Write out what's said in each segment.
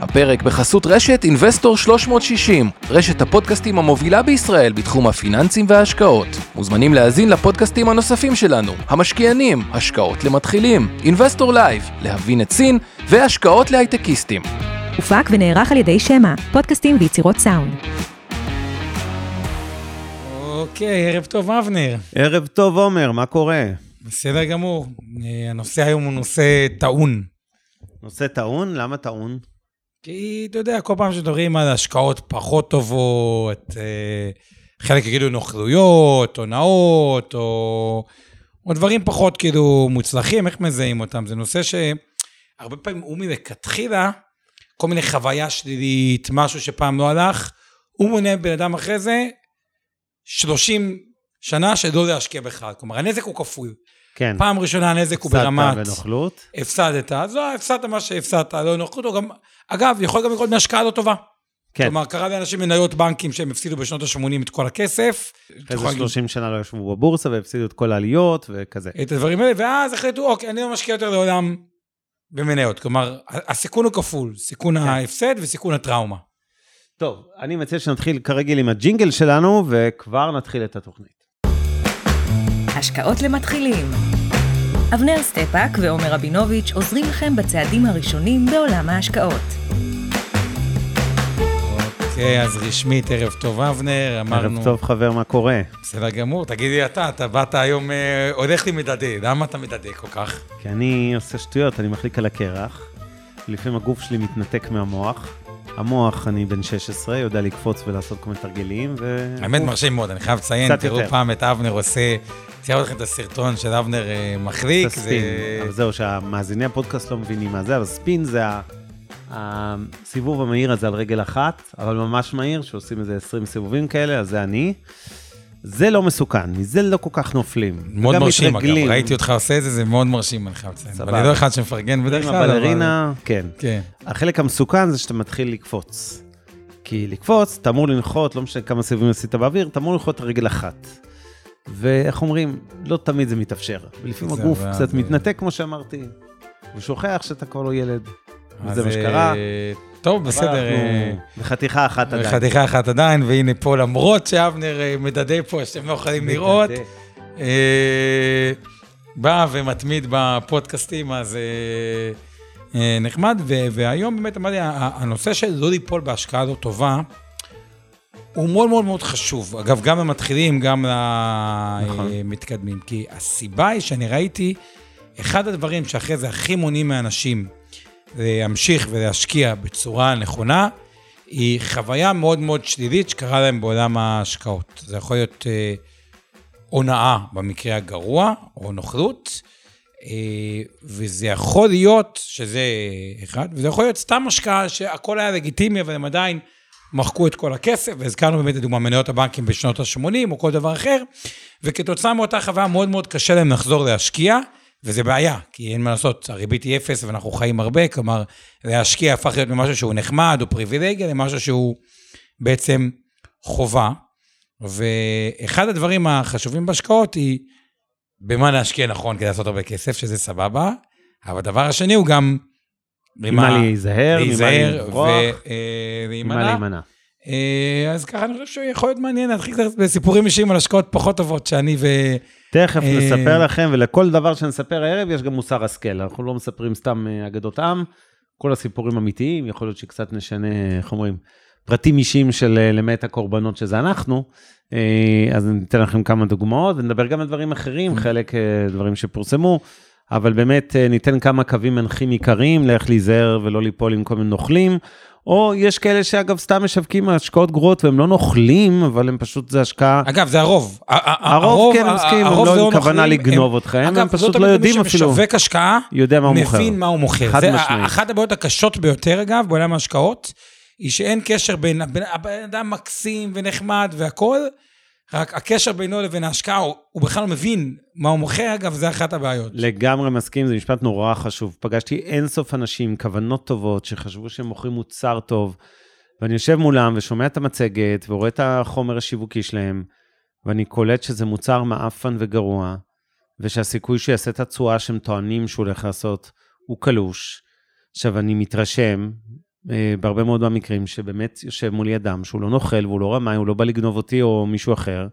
הפרק בחסות רשת Investor 360, רשת הפודקאסטים המובילה בישראל בתחום הפיננסים וההשקעות. מוזמנים להאזין לפודקאסטים הנוספים שלנו, המשקיענים, השקעות למתחילים, Investor Live, להבין את סין, והשקעות להייטקיסטים. הופק ונערך על ידי שמע, פודקאסטים ויצירות סאונד. אוקיי, ערב טוב, אבנר. ערב טוב, עומר, מה קורה? בסדר גמור. אה, הנושא היום הוא נושא טעון. נושא טעון? למה טעון? כי, אתה יודע, כל פעם שמדברים על השקעות פחות טובות, אה, חלק יגידו נוכלויות, הונאות, או, או דברים פחות כאילו מוצלחים, איך מזהים אותם? זה נושא שהרבה פעמים הוא מלכתחילה, כל מיני חוויה שלילית, משהו שפעם לא הלך, הוא מונה בן אדם אחרי זה 30 שנה שלא להשקיע בכלל. כלומר, הנזק הוא כפול. כן. פעם ראשונה הנזק הוא ברמת... הפסדת בנוכלות. הפסדת, אז לא, הפסדת מה שהפסדת, לא נוחות, או גם, אגב, יכול גם לקרות מהשקעה לא טובה. כן. כלומר, קרה לאנשים מניות בנקים שהם הפסידו בשנות ה-80 את כל הכסף. אחרי יכול זה להגיד 30 שנה לא ישבו בבורסה והפסידו את כל העליות וכזה. את הדברים האלה, ואז החליטו, אוקיי, אני לא משקיע יותר לעולם במניות. כלומר, הסיכון הוא כפול, סיכון כן. ההפסד וסיכון הטראומה. טוב, אני מציע שנתחיל כרגיל עם הג'ינגל שלנו, וכבר נתחיל את התוכנית. השקעות למתחילים. אבנר סטפק ועומר רבינוביץ' עוזרים לכם בצעדים הראשונים בעולם ההשקעות. אוקיי, אז רשמית, ערב טוב, אבנר, אמרנו... ערב טוב, חבר, מה קורה? בסדר גמור, תגיד לי אתה, אתה באת היום, אה, הולך לי מדדה, למה אתה מדדה כל כך? כי אני עושה שטויות, אני מחליק על הקרח. לפעמים הגוף שלי מתנתק מהמוח. המוח, אני בן 16, יודע לקפוץ ולעשות כל מיני תרגילים, ו... האמת מרשים מאוד, אני חייב לציין, תראו יותר. פעם את אבנר עושה, צייר לכם את הסרטון של אבנר אה, מחליק, זה ספין. אבל זהו, שהמאזיני הפודקאסט לא מבינים מה זה, אבל ספין זה הסיבוב המהיר הזה על רגל אחת, אבל ממש מהיר, שעושים איזה 20 סיבובים כאלה, אז זה אני. זה לא מסוכן, מזה לא כל כך נופלים. מאוד מרשים, אגב, מתרגלים. ראיתי אותך עושה את זה, זה מאוד מרשים, אני חייב לציין. אבל אני לא אחד שמפרגן בדרך עם כלל, אבל... הבלרינה, כן. כן. החלק המסוכן זה שאתה מתחיל לקפוץ. כי לקפוץ, אתה אמור לנחות, לא משנה כמה סיבובים עשית באוויר, אתה אמור לנחות רגל אחת. ואיך אומרים, לא תמיד זה מתאפשר. ולפעמים הגוף אבל- קצת זה- מתנתק, כמו שאמרתי, ושוכח שאתה כבר לא ילד. וזה מה אה, שקרה. טוב, בסדר. אה, בחתיכה אחת עדיין. חתיכה אחת עדיין, והנה פה, למרות שאבנר אה, מדדה פה, שאתם לא יכולים לראות, בא ומתמיד בפודקאסטים, אז נחמד. והיום באמת אמרתי, הנושא של לא ליפול בהשקעה לא טובה, הוא מאוד מאוד מאוד חשוב. אגב, גם למתחילים, גם נכון. למתקדמים. כי הסיבה היא שאני ראיתי, אחד הדברים שאחרי זה הכי מונעים מאנשים להמשיך ולהשקיע בצורה נכונה, היא חוויה מאוד מאוד שלילית שקרה להם בעולם ההשקעות. זה יכול להיות אה, הונאה במקרה הגרוע, או נוכלות, אה, וזה יכול להיות, שזה אחד, וזה יכול להיות סתם השקעה שהכל היה לגיטימי, אבל הם עדיין מחקו את כל הכסף, והזכרנו באמת לדוגמה מניות הבנקים בשנות ה-80, או כל דבר אחר, וכתוצאה מאותה חוויה מאוד מאוד קשה להם לחזור להשקיע, וזה בעיה, כי אין מה לעשות, הריבית היא אפס ואנחנו חיים הרבה, כלומר, להשקיע הפך להיות ממשהו שהוא נחמד או פריבילגיה למשהו שהוא בעצם חובה. ואחד הדברים החשובים בהשקעות היא במה להשקיע נכון כדי לעשות הרבה כסף, שזה סבבה, אבל הדבר השני הוא גם ממה להיזהר, ממה לברוח, ולהימנע. ממה להימנע. אה, אז ככה אני חושב שיכול להיות מעניין להתחיל קצת בסיפורים אישיים על השקעות פחות טובות שאני ו... תכף אה, נספר לכם, ולכל דבר שנספר הערב יש גם מוסר השכל. אנחנו לא מספרים סתם אה, אגדות עם, כל הסיפורים אמיתיים, יכול להיות שקצת נשנה, איך אומרים, פרטים אישיים של למעט הקורבנות שזה אנחנו. אז ניתן לכם כמה דוגמאות, ונדבר גם על דברים אחרים, חלק דברים שפורסמו, אבל באמת אה, ניתן כמה קווים מנחים עיקריים לאיך להיזהר ולא ליפול עם כל מיני נוכלים. או יש כאלה שאגב סתם משווקים השקעות גרועות והם לא נוכלים, אבל הם פשוט, זה השקעה אגב, זה הרוב. הרוב כן, מסכים, הם לא עם כוונה נוכלים, לגנוב הם- אתכם, הם אגב, פשוט זאת לא אומרת, יודעים מי אפילו. שמשווק השקעה, יודע מה הוא מוכר. מבין מה הוא מוכר. חד משמעית. אחת הבעיות הקשות ביותר, אגב, בעולם ההשקעות, היא שאין קשר בין, בין הבן אדם מקסים ונחמד והכול, רק הקשר בינו לבין ההשקעה, הוא, הוא בכלל לא מבין מה הוא מוכר, אגב, זה אחת הבעיות. לגמרי מסכים, זה משפט נורא חשוב. פגשתי אינסוף אנשים כוונות טובות, שחשבו שהם מוכרים מוצר טוב, ואני יושב מולם ושומע את המצגת, ורואה את החומר השיווקי שלהם, ואני קולט שזה מוצר מעפן וגרוע, ושהסיכוי שיעשה את התשואה שהם טוענים שהוא הולך לעשות, הוא קלוש. עכשיו, אני מתרשם, בהרבה מאוד מהמקרים, שבאמת יושב מולי אדם שהוא לא נוכל והוא לא רמאי, הוא לא בא לגנוב אותי או מישהו אחר,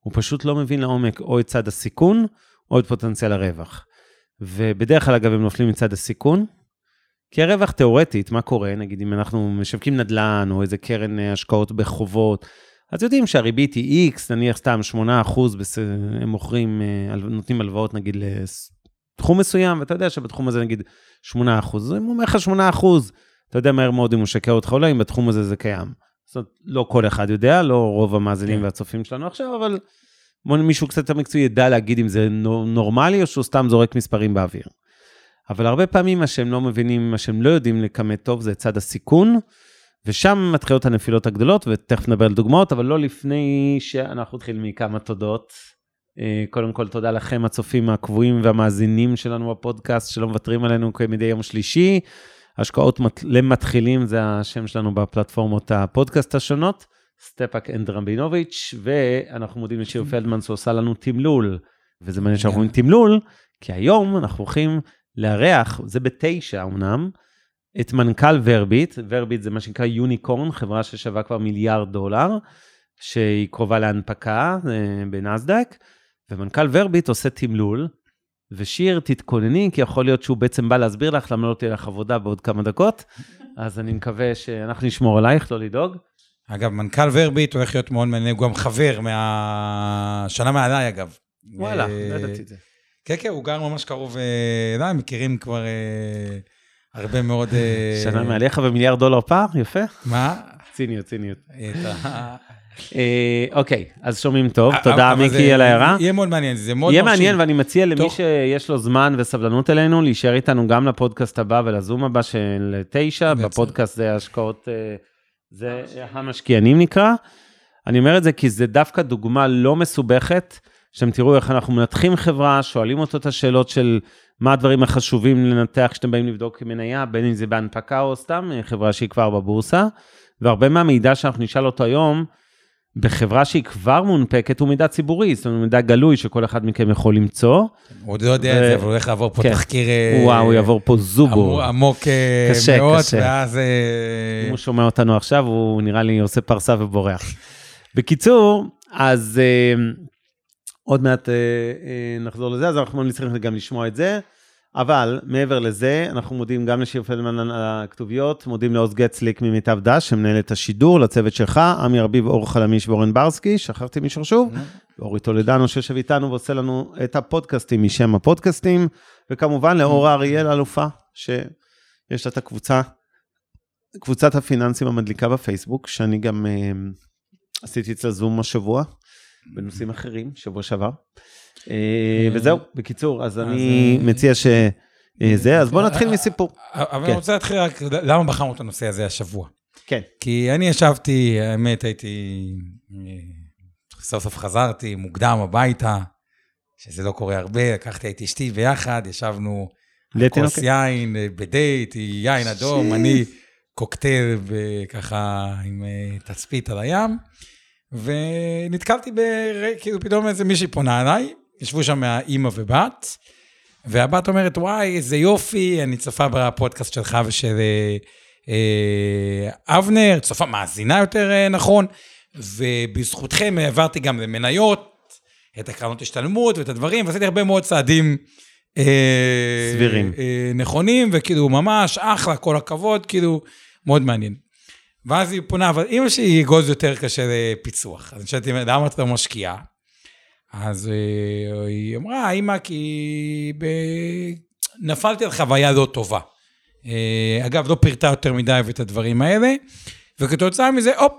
הוא פשוט לא מבין לעומק או את צד הסיכון או את פוטנציאל הרווח. ובדרך כלל, אגב, הם נופלים מצד הסיכון, כי הרווח תיאורטית, מה קורה? נגיד אם אנחנו משווקים נדל"ן או איזה קרן אה, השקעות בחובות, אז יודעים שהריבית היא X, נניח סתם 8%, בס... הם מוכרים, אה, נותנים הלוואות נגיד לתחום מסוים, ואתה יודע שבתחום הזה נגיד 8%, אם הוא אומר לך 8%, אתה יודע מהר מאוד אם הוא משקר אותך או לא, אם בתחום הזה זה קיים. זאת אומרת, לא כל אחד יודע, לא רוב המאזינים כן. והצופים שלנו עכשיו, אבל מישהו קצת יותר מקצועי ידע להגיד אם זה נורמלי או שהוא סתם זורק מספרים באוויר. אבל הרבה פעמים מה שהם לא מבינים, מה שהם לא יודעים לכמת טוב, זה צד הסיכון, ושם מתחילות הנפילות הגדולות, ותכף נדבר על דוגמאות, אבל לא לפני שאנחנו נתחיל מכמה תודות. אה, קודם כל, תודה לכם, הצופים הקבועים והמאזינים שלנו בפודקאסט, שלא מוותרים עלינו כמדי יום שלישי. השקעות למתחילים זה השם שלנו בפלטפורמות הפודקאסט השונות, סטפאק and רבינוביץ', ואנחנו מודים לשיר פלדמן שעושה לנו תמלול, וזה מעניין שאנחנו אומרים תמלול, כי היום אנחנו הולכים לארח, זה בתשע אמנם, את מנכ"ל ורביט, ורביט זה מה שנקרא יוניקורן, חברה ששווה כבר מיליארד דולר, שהיא קרובה להנפקה אה, בנסדק, ומנכ"ל ורביט עושה תמלול, ושיר, תתכונני, כי יכול להיות שהוא בעצם בא להסביר לך למה לא תהיה לך עבודה בעוד כמה דקות, אז אני מקווה שאנחנו נשמור עלייך, לא לדאוג. אגב, מנכ"ל ורביט הולך להיות מאוד מעניין, הוא גם חבר מהשנה מעליי, אגב. וואלה, לא ידעתי את זה. כן, כן, הוא גר ממש קרוב אליי, מכירים כבר אה, הרבה מאוד... אה, שנה מעליך ומיליארד דולר פער, יפה. מה? ציניות, ציניות. אה, אוקיי, אז שומעים טוב, תודה מיקי על ההערה. יהיה מאוד מעניין, זה מאוד מרשים. יהיה מעניין, ואני מציע למי שיש לו זמן וסבלנות אלינו, להישאר איתנו גם לפודקאסט הבא ולזום הבא של תשע, בפודקאסט זה השקעות, זה המשקיענים נקרא. אני אומר את זה כי זה דווקא דוגמה לא מסובכת. שאתם תראו איך אנחנו מנתחים חברה, שואלים אותו את השאלות של מה הדברים החשובים לנתח כשאתם באים לבדוק מניה, בין אם זה בהנפקה או סתם אה, חברה שהיא כבר בבורסה. והרבה מהמידע שאנחנו נשאל אותו היום, בחברה שהיא כבר מונפקת הוא מידע ציבורי, זאת אומרת מידע גלוי שכל אחד מכם יכול למצוא. הוא עוד לא יודע את זה, אבל הוא הולך לעבור פה כן. תחקיר... וואו, הוא יעבור פה זובור. עמוק אה, קשה, מאוד, קשה. ואז... אם הוא שומע אותנו עכשיו, הוא נראה לי עושה פרסה ובורח. בקיצור, אז עוד מעט אה, אה, נחזור לזה, אז אנחנו ממליצים גם לשמוע את זה. אבל מעבר לזה, אנחנו מודים גם לשיר פלדמן על הכתוביות, מודים לעוז גצליק ממיטב דש, שמנהל את השידור, לצוות שלך, עמי ארביב, אור חלמיש ואורן ברסקי, שכחתי מישהו שוב, ואורי טולדנו שיושב איתנו ועושה לנו את הפודקאסטים משם הפודקאסטים, וכמובן לאורה אריאל אלופה, שיש לה את הקבוצה, קבוצת הפיננסים המדליקה בפייסבוק, שאני גם אה, עשיתי אצלה זום השבוע. בנושאים אחרים, שבוע שעבר. אה, אה, וזהו, בקיצור, אז אני אה, מציע שזה, אז בואו נתחיל מסיפור. אבל אני כן. רוצה להתחיל רק, למה בחרנו את הנושא הזה השבוע? כן. כי אני ישבתי, האמת, הייתי, סוף סוף חזרתי מוקדם הביתה, שזה לא קורה הרבה, לקחתי את אשתי ביחד, ישבנו כוס יין בדייט, יין אדום, אני קוקטייל וככה עם תצפית על הים. ונתקלתי ב... כאילו פתאום איזה מישהי פונה אליי, ישבו שם אימא ובת, והבת אומרת, וואי, איזה יופי, אני צופה בפודקאסט שלך ושל אה, אה, אבנר, צופה, מאזינה יותר אה, נכון, ובזכותכם העברתי גם למניות, את הקרנות השתלמות ואת הדברים, ועשיתי הרבה מאוד צעדים. אה, סבירים. אה, נכונים, וכאילו ממש אחלה, כל הכבוד, כאילו, מאוד מעניין. ואז היא פונה, אבל אימא שלי היא אגוז יותר קשה לפיצוח. אז אני שאלתי, למה את לא משקיעה? אז אה, היא אמרה, אימא, כי ב... נפלתי על חוויה לא טובה. אה, אגב, לא פירטה יותר מדי את הדברים האלה, וכתוצאה מזה, הופ,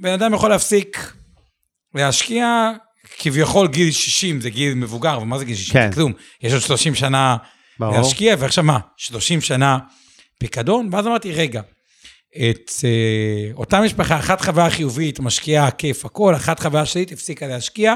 בן אדם יכול להפסיק להשקיע, כביכול גיל 60 זה גיל מבוגר, אבל מה זה גיל 60? כן. זה כלום. יש עוד 30 שנה ברור. להשקיע, ועכשיו מה, 30 שנה פיקדון? ואז אמרתי, רגע, את uh, אותה משפחה, אחת חוויה חיובית, משקיעה כיף הכל, אחת חוויה שלילית, הפסיקה להשקיע.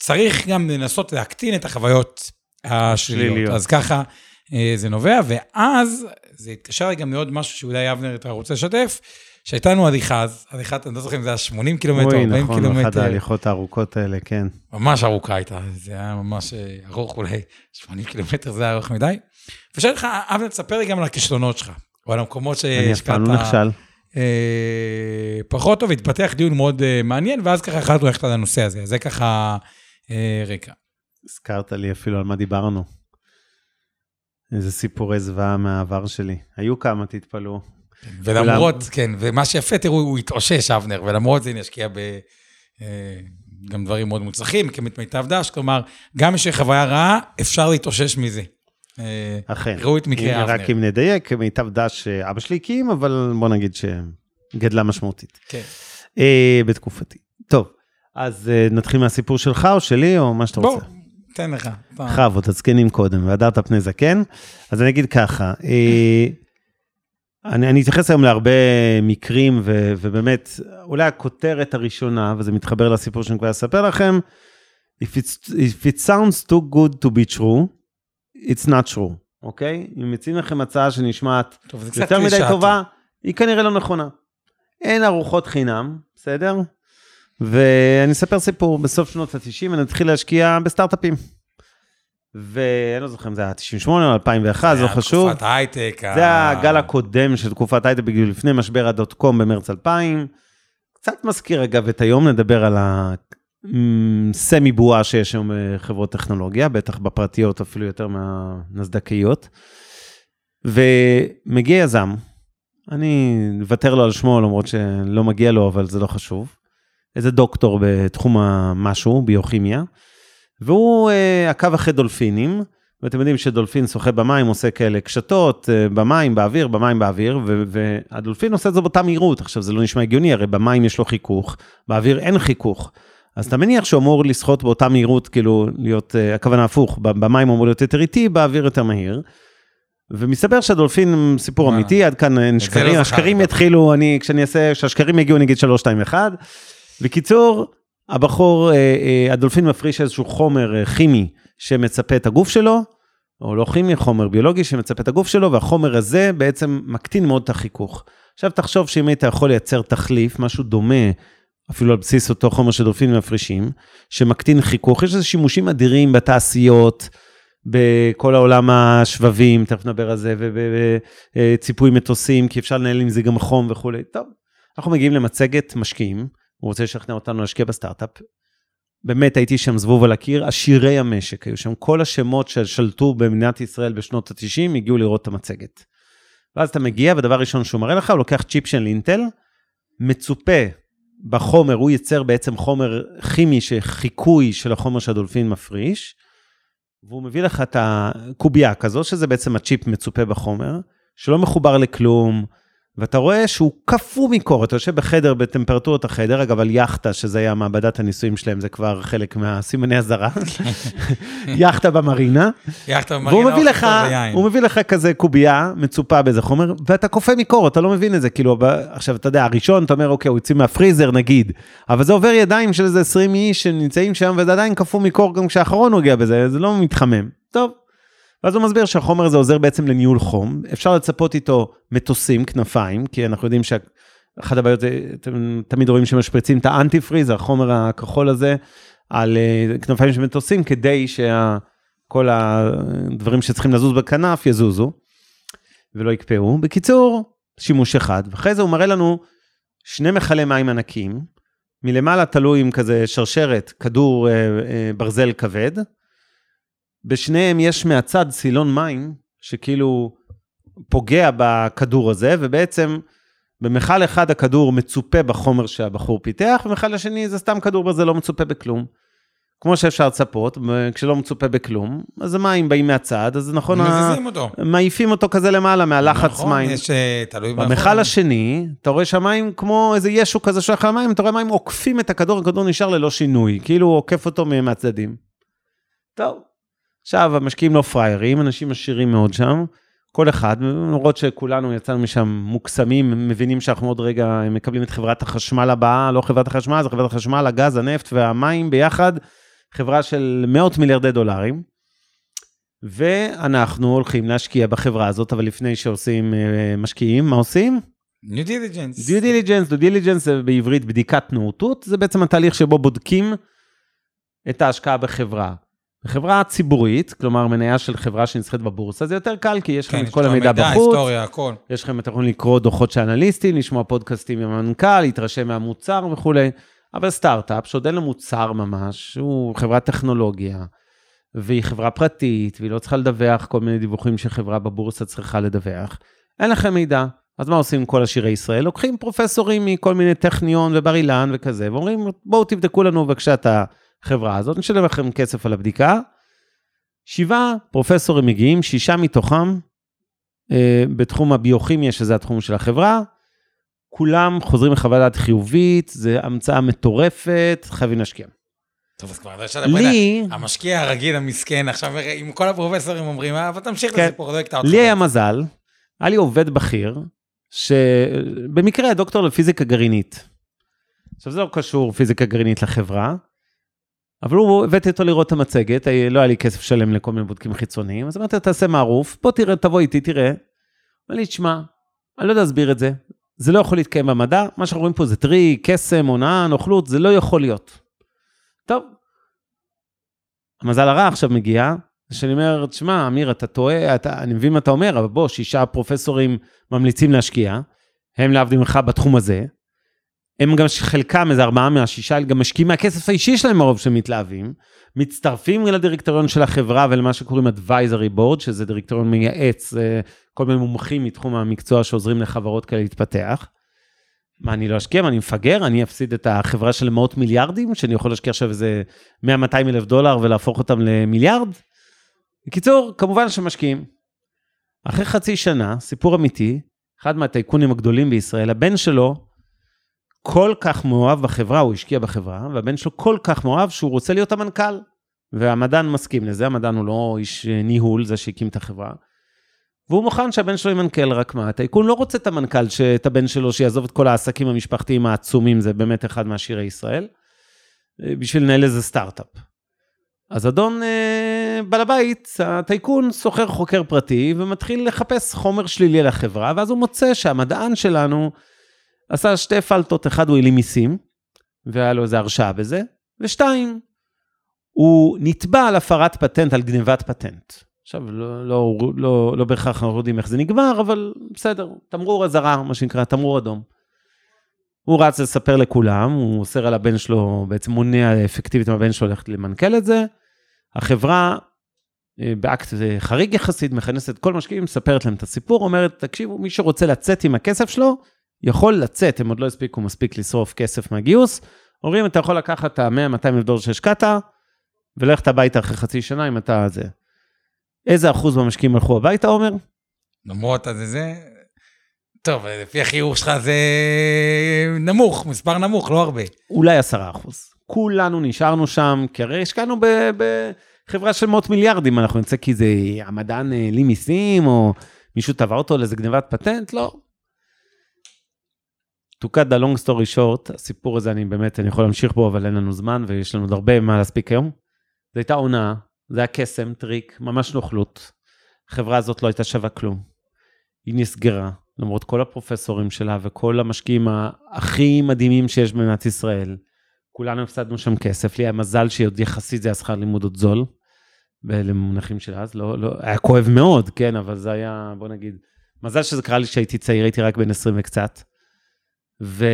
צריך גם לנסות להקטין את החוויות השליליות. אז ככה uh, זה נובע, ואז זה התקשר גם מעוד משהו שאולי אבנר אתה רוצה לשתף, שהייתה לנו הליכה אז, הליכת, אני לא זוכר אם זה היה 80 קילומטר, 40 נכון, קילומטר. אוי, נכון, אחת ההליכות הארוכות האלה, כן. ממש ארוכה הייתה, זה היה ממש אה, ארוך אולי, 80 קילומטר זה היה ארוך מדי. ושאלתי לך, אבנר, תספר לי גם על הכישלונות שלך. או על המקומות אני אף שהשקעת פעם לא נכשל. אה, פחות טוב, התפתח דיון מאוד אה, מעניין, ואז ככה החלטנו ללכת על הנושא הזה. זה ככה אה, רקע. הזכרת לי אפילו על מה דיברנו. איזה סיפורי זוועה מהעבר שלי. היו כמה, תתפלאו. ולמרות, כן, ומה שיפה, תראו, הוא התאושש, אבנר, ולמרות זה, הנה, השקיע ב... אה, גם דברים מאוד מוצלחים, כמיטב דש, כלומר, גם יש חוויה רעה, אפשר להתאושש מזה. אה, אכן. ראו את מקרה אבנר. רק אם נדייק, מיטב דש אה, אבא שלי הקים, אבל בוא נגיד שגדלה משמעותית. כן. אה, בתקופתי. אז אה, נתחיל מהסיפור שלך או שלי, או מה שאתה בוא, רוצה. תן לך. בכבוד, הזקנים קודם, והדרת פני זקן. אז אני אגיד ככה, אה, אני, אני אתייחס היום להרבה מקרים, ו, ובאמת, אולי הכותרת הראשונה, וזה מתחבר לסיפור שאני כבר אספר לכם, If, it's, if it sounds too good to be true, it's not true, אוקיי? אם מציעים לכם הצעה שנשמעת טוב, יותר מדי קלישאתי. טובה, היא כנראה לא נכונה. אין ארוחות חינם, בסדר? ואני אספר סיפור, בסוף שנות ה-90 אני התחיל להשקיע בסטארט-אפים. ואני לא זוכר אם זה היה 98 או 2001, זה לא היה חשוב. תקופת ההייטק. זה ה- הגל הקודם של תקופת הייטק בגיל לפני משבר הדוט קום במרץ 2000. קצת מזכיר אגב את היום, נדבר על הסמי בועה שיש היום בחברות טכנולוגיה, בטח בפרטיות אפילו יותר מהנסדקיות. ומגיע יזם, אני אוותר לו על שמו למרות שלא מגיע לו, אבל זה לא חשוב. איזה דוקטור בתחום המשהו, ביוכימיה, והוא אה, עקב אחרי דולפינים, ואתם יודעים שדולפין שוחה במים, עושה כאלה קשתות, אה, במים, באוויר, במים, באוויר, ו- והדולפין עושה את זה באותה מהירות. עכשיו, זה לא נשמע הגיוני, הרי במים יש לו חיכוך, באוויר אין חיכוך. אז אתה מניח שהוא אמור לשחות באותה מהירות, כאילו, להיות, אה, הכוונה הפוך, במים אמור להיות יותר איטי, באוויר יותר מהיר. ומסתבר שהדולפין, סיפור. אמיתי, עד כאן אין זה לא שקרים. השקרים יתחילו, אני, כשאני אעשה, כשהשקרים יגיעו, אני אגיד 3, 2, 1. בקיצור, הבחור, אה, אה, הדולפין מפריש איזשהו חומר אה, כימי שמצפה את הגוף שלו, או לא כימי, חומר ביולוגי שמצפה את הגוף שלו, והחומר הזה בעצם מקטין מאוד את החיכוך. עכשיו תחשוב שאם היית יכול לייצר תחליף, משהו דומה, אפילו על בסיס אותו חומר שדולפינים מפרישים, שמקטין חיכוך, יש איזה שימושים אדירים בתעשיות, בכל העולם השבבים, תכף נדבר על זה, וציפוי מטוסים, כי אפשר לנהל עם זה גם חום וכולי. טוב, אנחנו מגיעים למצגת משקיעים, הוא רוצה לשכנע אותנו להשקיע בסטארט-אפ. באמת הייתי שם זבוב על הקיר, עשירי המשק, היו שם כל השמות ששלטו במדינת ישראל בשנות ה-90, הגיעו לראות את המצגת. ואז אתה מגיע, ודבר ראשון שהוא מראה לך, הוא לוקח צ'יפ של אינטל, מצופה בחומר, הוא ייצר בעצם חומר כימי, חיקוי של החומר שהדולפין מפריש, והוא מביא לך את הקובייה כזו, שזה בעצם הצ'יפ מצופה בחומר, שלא מחובר לכלום, ואתה רואה שהוא קפוא מקור, אתה יושב בחדר בטמפרטורת החדר, אגב, על יאכטה, שזה היה מעבדת הניסויים שלהם, זה כבר חלק מהסימני אזהרה, יאכטה במרינה, יחד עם והוא מביא לך. הוא מביא לך כזה קובייה מצופה באיזה חומר, ואתה קופא מקור, אתה לא מבין את זה, כאילו, עכשיו, אתה יודע, הראשון, אתה אומר, אוקיי, הוא יוצא מהפריזר, נגיד, אבל זה עובר ידיים של איזה 20 איש שנמצאים שם, וזה עדיין קפוא מקור גם כשהאחרון נוגע בזה, זה לא מתחמם. טוב. ואז הוא מסביר שהחומר הזה עוזר בעצם לניהול חום, אפשר לצפות איתו מטוסים, כנפיים, כי אנחנו יודעים שאחת הבעיות אתם תמיד רואים שמשפריצים את האנטי פריז, החומר הכחול הזה, על אה, כנפיים של מטוסים, כדי שכל הדברים שצריכים לזוז בכנף יזוזו, ולא יקפאו. בקיצור, שימוש אחד, ואחרי זה הוא מראה לנו שני מכלי מים ענקיים, מלמעלה תלוי עם כזה שרשרת, כדור אה, אה, ברזל כבד, בשניהם יש מהצד סילון מים, שכאילו פוגע בכדור הזה, ובעצם במכל אחד הכדור מצופה בחומר שהבחור פיתח, ומכל השני זה סתם כדור ברזל לא מצופה בכלום. כמו שאפשר לצפות, כשלא מצופה בכלום, אז המים באים מהצד, אז נכון, ה- מזיזים אותו. מעיפים אותו כזה למעלה, מהלחץ נכון, מים. יש, אה, תלוי במכל השני, אתה רואה שהמים כמו איזה ישו כזה שולח למים, אתה רואה מים עוקפים את הכדור, הכדור נשאר ללא שינוי, כאילו הוא עוקף אותו מהצדדים. טוב, עכשיו המשקיעים לא פראיירים, אנשים עשירים מאוד שם, כל אחד, למרות שכולנו יצאנו משם מוקסמים, מבינים שאנחנו עוד רגע מקבלים את חברת החשמל הבאה, לא חברת החשמל, זה חברת החשמל, הגז, הנפט והמים ביחד, חברה של מאות מיליארדי דולרים. ואנחנו הולכים להשקיע בחברה הזאת, אבל לפני שעושים אה, משקיעים, מה עושים? due diligence. due diligence, due diligence זה בעברית בדיקת נאותות, זה בעצם התהליך שבו בודקים את ההשקעה בחברה. בחברה ציבורית, כלומר מניה של חברה שנסחרת בבורסה, זה יותר קל, כי יש לכם כן, את יש כל המידע מידע, בחוץ, היסטוריה, הכל. יש לכם, אתם יכולים לקרוא דוחות של אנליסטים, לשמוע פודקאסטים עם המנכ"ל, להתרשם מהמוצר וכולי. אבל סטארט-אפ שעוד אין לו מוצר ממש, הוא חברת טכנולוגיה, והיא חברה פרטית, והיא לא צריכה לדווח כל מיני דיווחים שחברה בבורסה צריכה לדווח. אין לכם מידע. אז מה עושים עם כל עשירי ישראל? לוקחים פרופסורים מכל מיני טכניון ובר אילן וכזה, ואומרים, בואו תבדקו לנו בבקשה את החברה הזאת, נשלם לכם כסף על הבדיקה. שבעה פרופסורים מגיעים, שישה מתוכם אה, בתחום הביוכימיה, שזה התחום של החברה. כולם חוזרים לחוות דעת חיובית, זו המצאה מטורפת, חייבים להשקיע. טוב, אז כבר יש לי, המשקיע הרגיל, המסכן, עכשיו עם כל הפרופסורים אומרים, אה, אבל תמשיך את כן. הסיפור, לא אקטע אותך. לי היה מזל, היה לי עובד בכיר, שבמקרה דוקטור לפיזיקה גרעינית. עכשיו, זה לא קשור פיזיקה גרעינית לחברה, אבל הוא, הבאתי אותו לראות את המצגת, לא היה לי כסף שלם לכל מיני בודקים חיצוניים, אז אמרתי לו, תעשה מערוף, בוא תראה, תבוא איתי, תראה. אמר לי, תשמע, אני לא יודע להסביר את זה, זה לא יכול להתקיים במדע, מה שאנחנו רואים פה זה טריק, קסם, הונאה, נוכלות, זה לא יכול להיות. טוב, המזל הרע עכשיו מגיע, שאני אומר, תשמע, אמיר, אתה טועה, אתה, אני מבין מה אתה אומר, אבל בוא, שישה פרופסורים ממליצים להשקיע, הם להבדיל ממך בתחום הזה, הם גם, חלקם, איזה ארבעה מהשישה, גם משקיעים מהכסף האישי שלהם שהם מתלהבים, מצטרפים לדירקטוריון של החברה ולמה שקוראים advisory board, שזה דירקטוריון מייעץ, אה, כל מיני מומחים מתחום המקצוע שעוזרים לחברות כאלה להתפתח. מה, אני לא אשקיע? מה, אני מפגר? אני אפסיד את החברה של מאות מיליארדים, שאני יכול להשקיע עכשיו איזה 100-200 אלף דולר ולהפוך אותם למיליארד? בקיצור, כמובן שמשקיעים. אחרי חצי שנה, סיפור אמיתי, אחד מהטייקונים הגדולים בישראל, הבן שלו כל כך מאוהב בחברה, הוא השקיע בחברה, והבן שלו כל כך מאוהב שהוא רוצה להיות המנכ"ל. והמדען מסכים לזה, המדען הוא לא איש ניהול, זה שהקים את החברה. והוא מוכן שהבן שלו יהיה מנכ"ל, רק מה, הטייקון לא רוצה את המנכ"ל, את הבן שלו, שיעזוב את כל העסקים המשפחתיים העצומים, זה באמת אחד מעשירי ישראל, בשביל לנהל איזה סטארט-אפ. אז אדון אה, בעל הבית, הטייקון, שוכר חוקר פרטי ומתחיל לחפש חומר שלילי על החברה, ואז הוא מוצא שהמדען שלנו עשה שתי פלטות, אחד הוא העלים מיסים, והיה לו איזה הרשעה בזה, ושתיים, הוא נתבע על הפרת פטנט, על גנבת פטנט. עכשיו, לא, לא, לא, לא בהכרח אנחנו יודעים איך זה נגמר, אבל בסדר, תמרור אזהרה, מה שנקרא, תמרור אדום. הוא רץ לספר לכולם, הוא אוסר על הבן שלו, בעצם מונע אפקטיבית מהבן שלו ללכת למנכ"ל את זה. החברה, באקט חריג יחסית, מכנסת כל משקיעים, מספרת להם את הסיפור, אומרת, תקשיבו, מי שרוצה לצאת עם הכסף שלו, יכול לצאת, הם עוד לא הספיקו מספיק לשרוף כסף מהגיוס. אומרים, אתה יכול לקחת את ה-100-200 אלף דולר שהשקעת, וללכת הביתה אחרי חצי שנה אם אתה זה. איזה אחוז מהמשקיעים הלכו הביתה, עומר? למרות הזה זה... טוב, לפי החיוך שלך זה נמוך, מספר נמוך, לא הרבה. אולי עשרה אחוז. כולנו נשארנו שם, כי הרי השקענו בחברה של מאות מיליארדים, אנחנו נצא כי זה המדען העלים מיסים, או מישהו תבע אותו לאיזה גנבת פטנט, לא. To cut the long story short, הסיפור הזה אני באמת, אני יכול להמשיך בו, אבל אין לנו זמן ויש לנו עוד הרבה מה להספיק היום. זו הייתה הונאה, זה היה קסם, טריק, ממש נוכלות. החברה הזאת לא הייתה שווה כלום. היא נסגרה, למרות כל הפרופסורים שלה וכל המשקיעים הכי מדהימים שיש במדינת ישראל. כולנו הפסדנו שם כסף, לי היה מזל שעוד יחסית זה היה שכר לימוד עוד זול, למונחים של אז, לא, לא, היה כואב מאוד, כן, אבל זה היה, בוא נגיד, מזל שזה קרה לי כשהייתי צעיר, הייתי רק בן 20 וקצת. ו...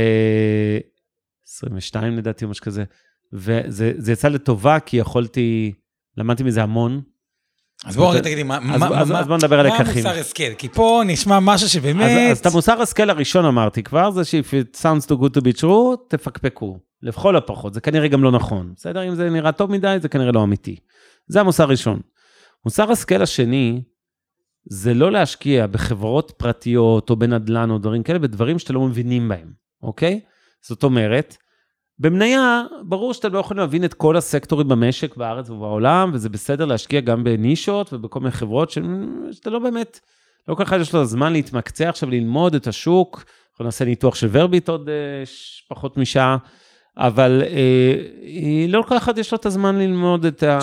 22 לדעתי, או משהו כזה. וזה יצא לטובה, כי יכולתי, למדתי מזה המון. אז בואו רגע תגידי, מה, אז, מה, אז, מה, אז בוא נדבר על מה לקחים. המוסר השכל? כי פה נשמע משהו שבאמת... אז, אז את המוסר השכל הראשון אמרתי כבר, זה ש-if it sounds too good to be true, תפקפקו. לכל הפחות, זה כנראה גם לא נכון. בסדר? אם זה נראה טוב מדי, זה כנראה לא אמיתי. זה המוסר הראשון. מוסר השכל השני, זה לא להשקיע בחברות פרטיות או בנדל"ן או דברים כאלה, בדברים שאתם לא מבינים בהם, אוקיי? זאת אומרת, במניה, ברור שאתם לא יכולים להבין את כל הסקטורים במשק בארץ ובעולם, וזה בסדר להשקיע גם בנישות ובכל מיני חברות ש... שאתה לא באמת, לא כל אחד יש לו זמן להתמקצע עכשיו, ללמוד את השוק. אנחנו נעשה ניתוח של ורביט עוד אה. פחות משעה, אבל אה, לא כל אחד יש לו את הזמן ללמוד את, ה...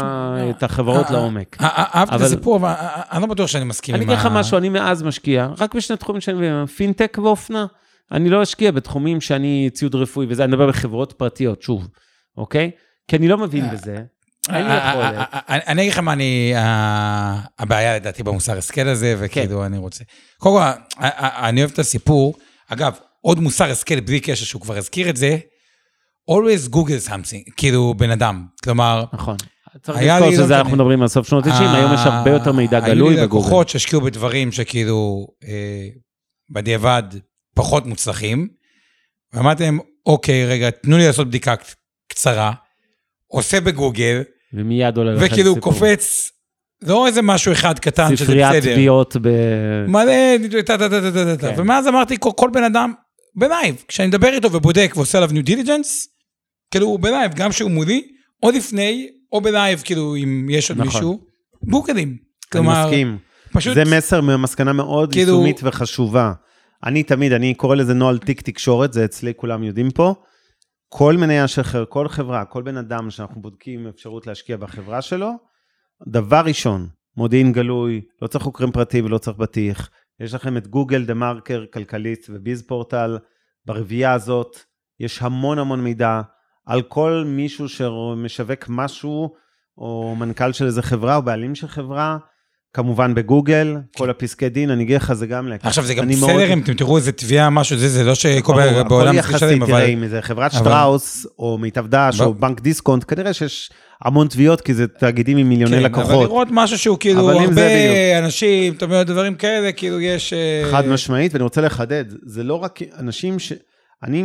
את החברות אה, לעומק. אה, אה, אהבתי את אבל- הסיפור, אבל אני לא בטוח שאני מסכים אני עם אגיד לך ה- משהו, אני מאז משקיע, רק בשני תחומים שאני פינטק ואופנה. אני לא אשקיע בתחומים שאני ציוד רפואי וזה, אני מדבר בחברות פרטיות, שוב, אוקיי? כי אני לא מבין בזה. אני אגיד לך מה אני, הבעיה לדעתי במוסר השכל הזה, וכאילו אני רוצה. קודם כל, אני אוהב את הסיפור. אגב, עוד מוסר השכל בלי קשר שהוא כבר הזכיר את זה, always google something, כאילו בן אדם. כלומר, נכון. צריך לזכור לי, לא שזה אנחנו. מדברים על סוף שנות ה-90, היום יש הרבה יותר מידע היו גלוי לי בגוגל. לקוחות שהשקיעו בדברים שכאילו, אה, בדיעבד, פחות מוצלחים. ואמרתי להם, אוקיי, רגע, תנו לי לעשות בדיקה קצרה. עושה בגוגל, ומיד עולה לכם וכאילו. קופץ, לא איזה משהו אחד קטן שזה ספריית בסדר. תביעות ב... מלא, טה טה טה טה טה טה. כן. ומאז אמרתי, כל בן אדם, ב live, כשאני מדבר איתו ובודק ועושה עליו due diligence, כאילו הוא ב live, גם שהוא מולי, או לפני, או ב live, כאילו אם יש עוד נכון. מישהו, גוגלים. אני כלומר, מסכים. פשוט, זה מסר, מסקנה מאוד כאילו- יישומית וחשובה. אני תמיד, אני קורא לזה נוהל תיק תקשורת, זה אצלי, כולם יודעים פה. כל מניה של חברה, כל חברה, כל בן אדם שאנחנו בודקים אפשרות להשקיע בחברה שלו, דבר ראשון, מודיעין גלוי, לא צריך חוקרים פרטיים ולא צריך בטיח. יש לכם את גוגל, דה מרקר, כלכליסט וביז פורטל. ברביעייה הזאת יש המון המון מידע על כל מישהו שמשווק משהו, או מנכ"ל של איזה חברה, או בעלים של חברה. כמובן בגוגל, כל הפסקי דין, אני אגיד לך, זה גם... להקה. עכשיו זה גם אני מאוד- בסדר אם אתם תראו איזה תביעה, משהו, זה, זה לא שכל בעולם הכל צריך יחסי, לשלם, תראה, אבל... אם זה חברת אבל- שטראוס, או מיטב דש, או בנק דיסקונט, כנראה שיש המון תביעות, כי זה תאגידים עם מיליוני כן, אבל לקוחות. לראות משהו שהוא כאילו, אבל הרבה אנשים, אתה אומר דברים כאלה, כאילו יש... אה, חד משמעית, ואני רוצה לחדד, זה לא רק אנשים ש... אני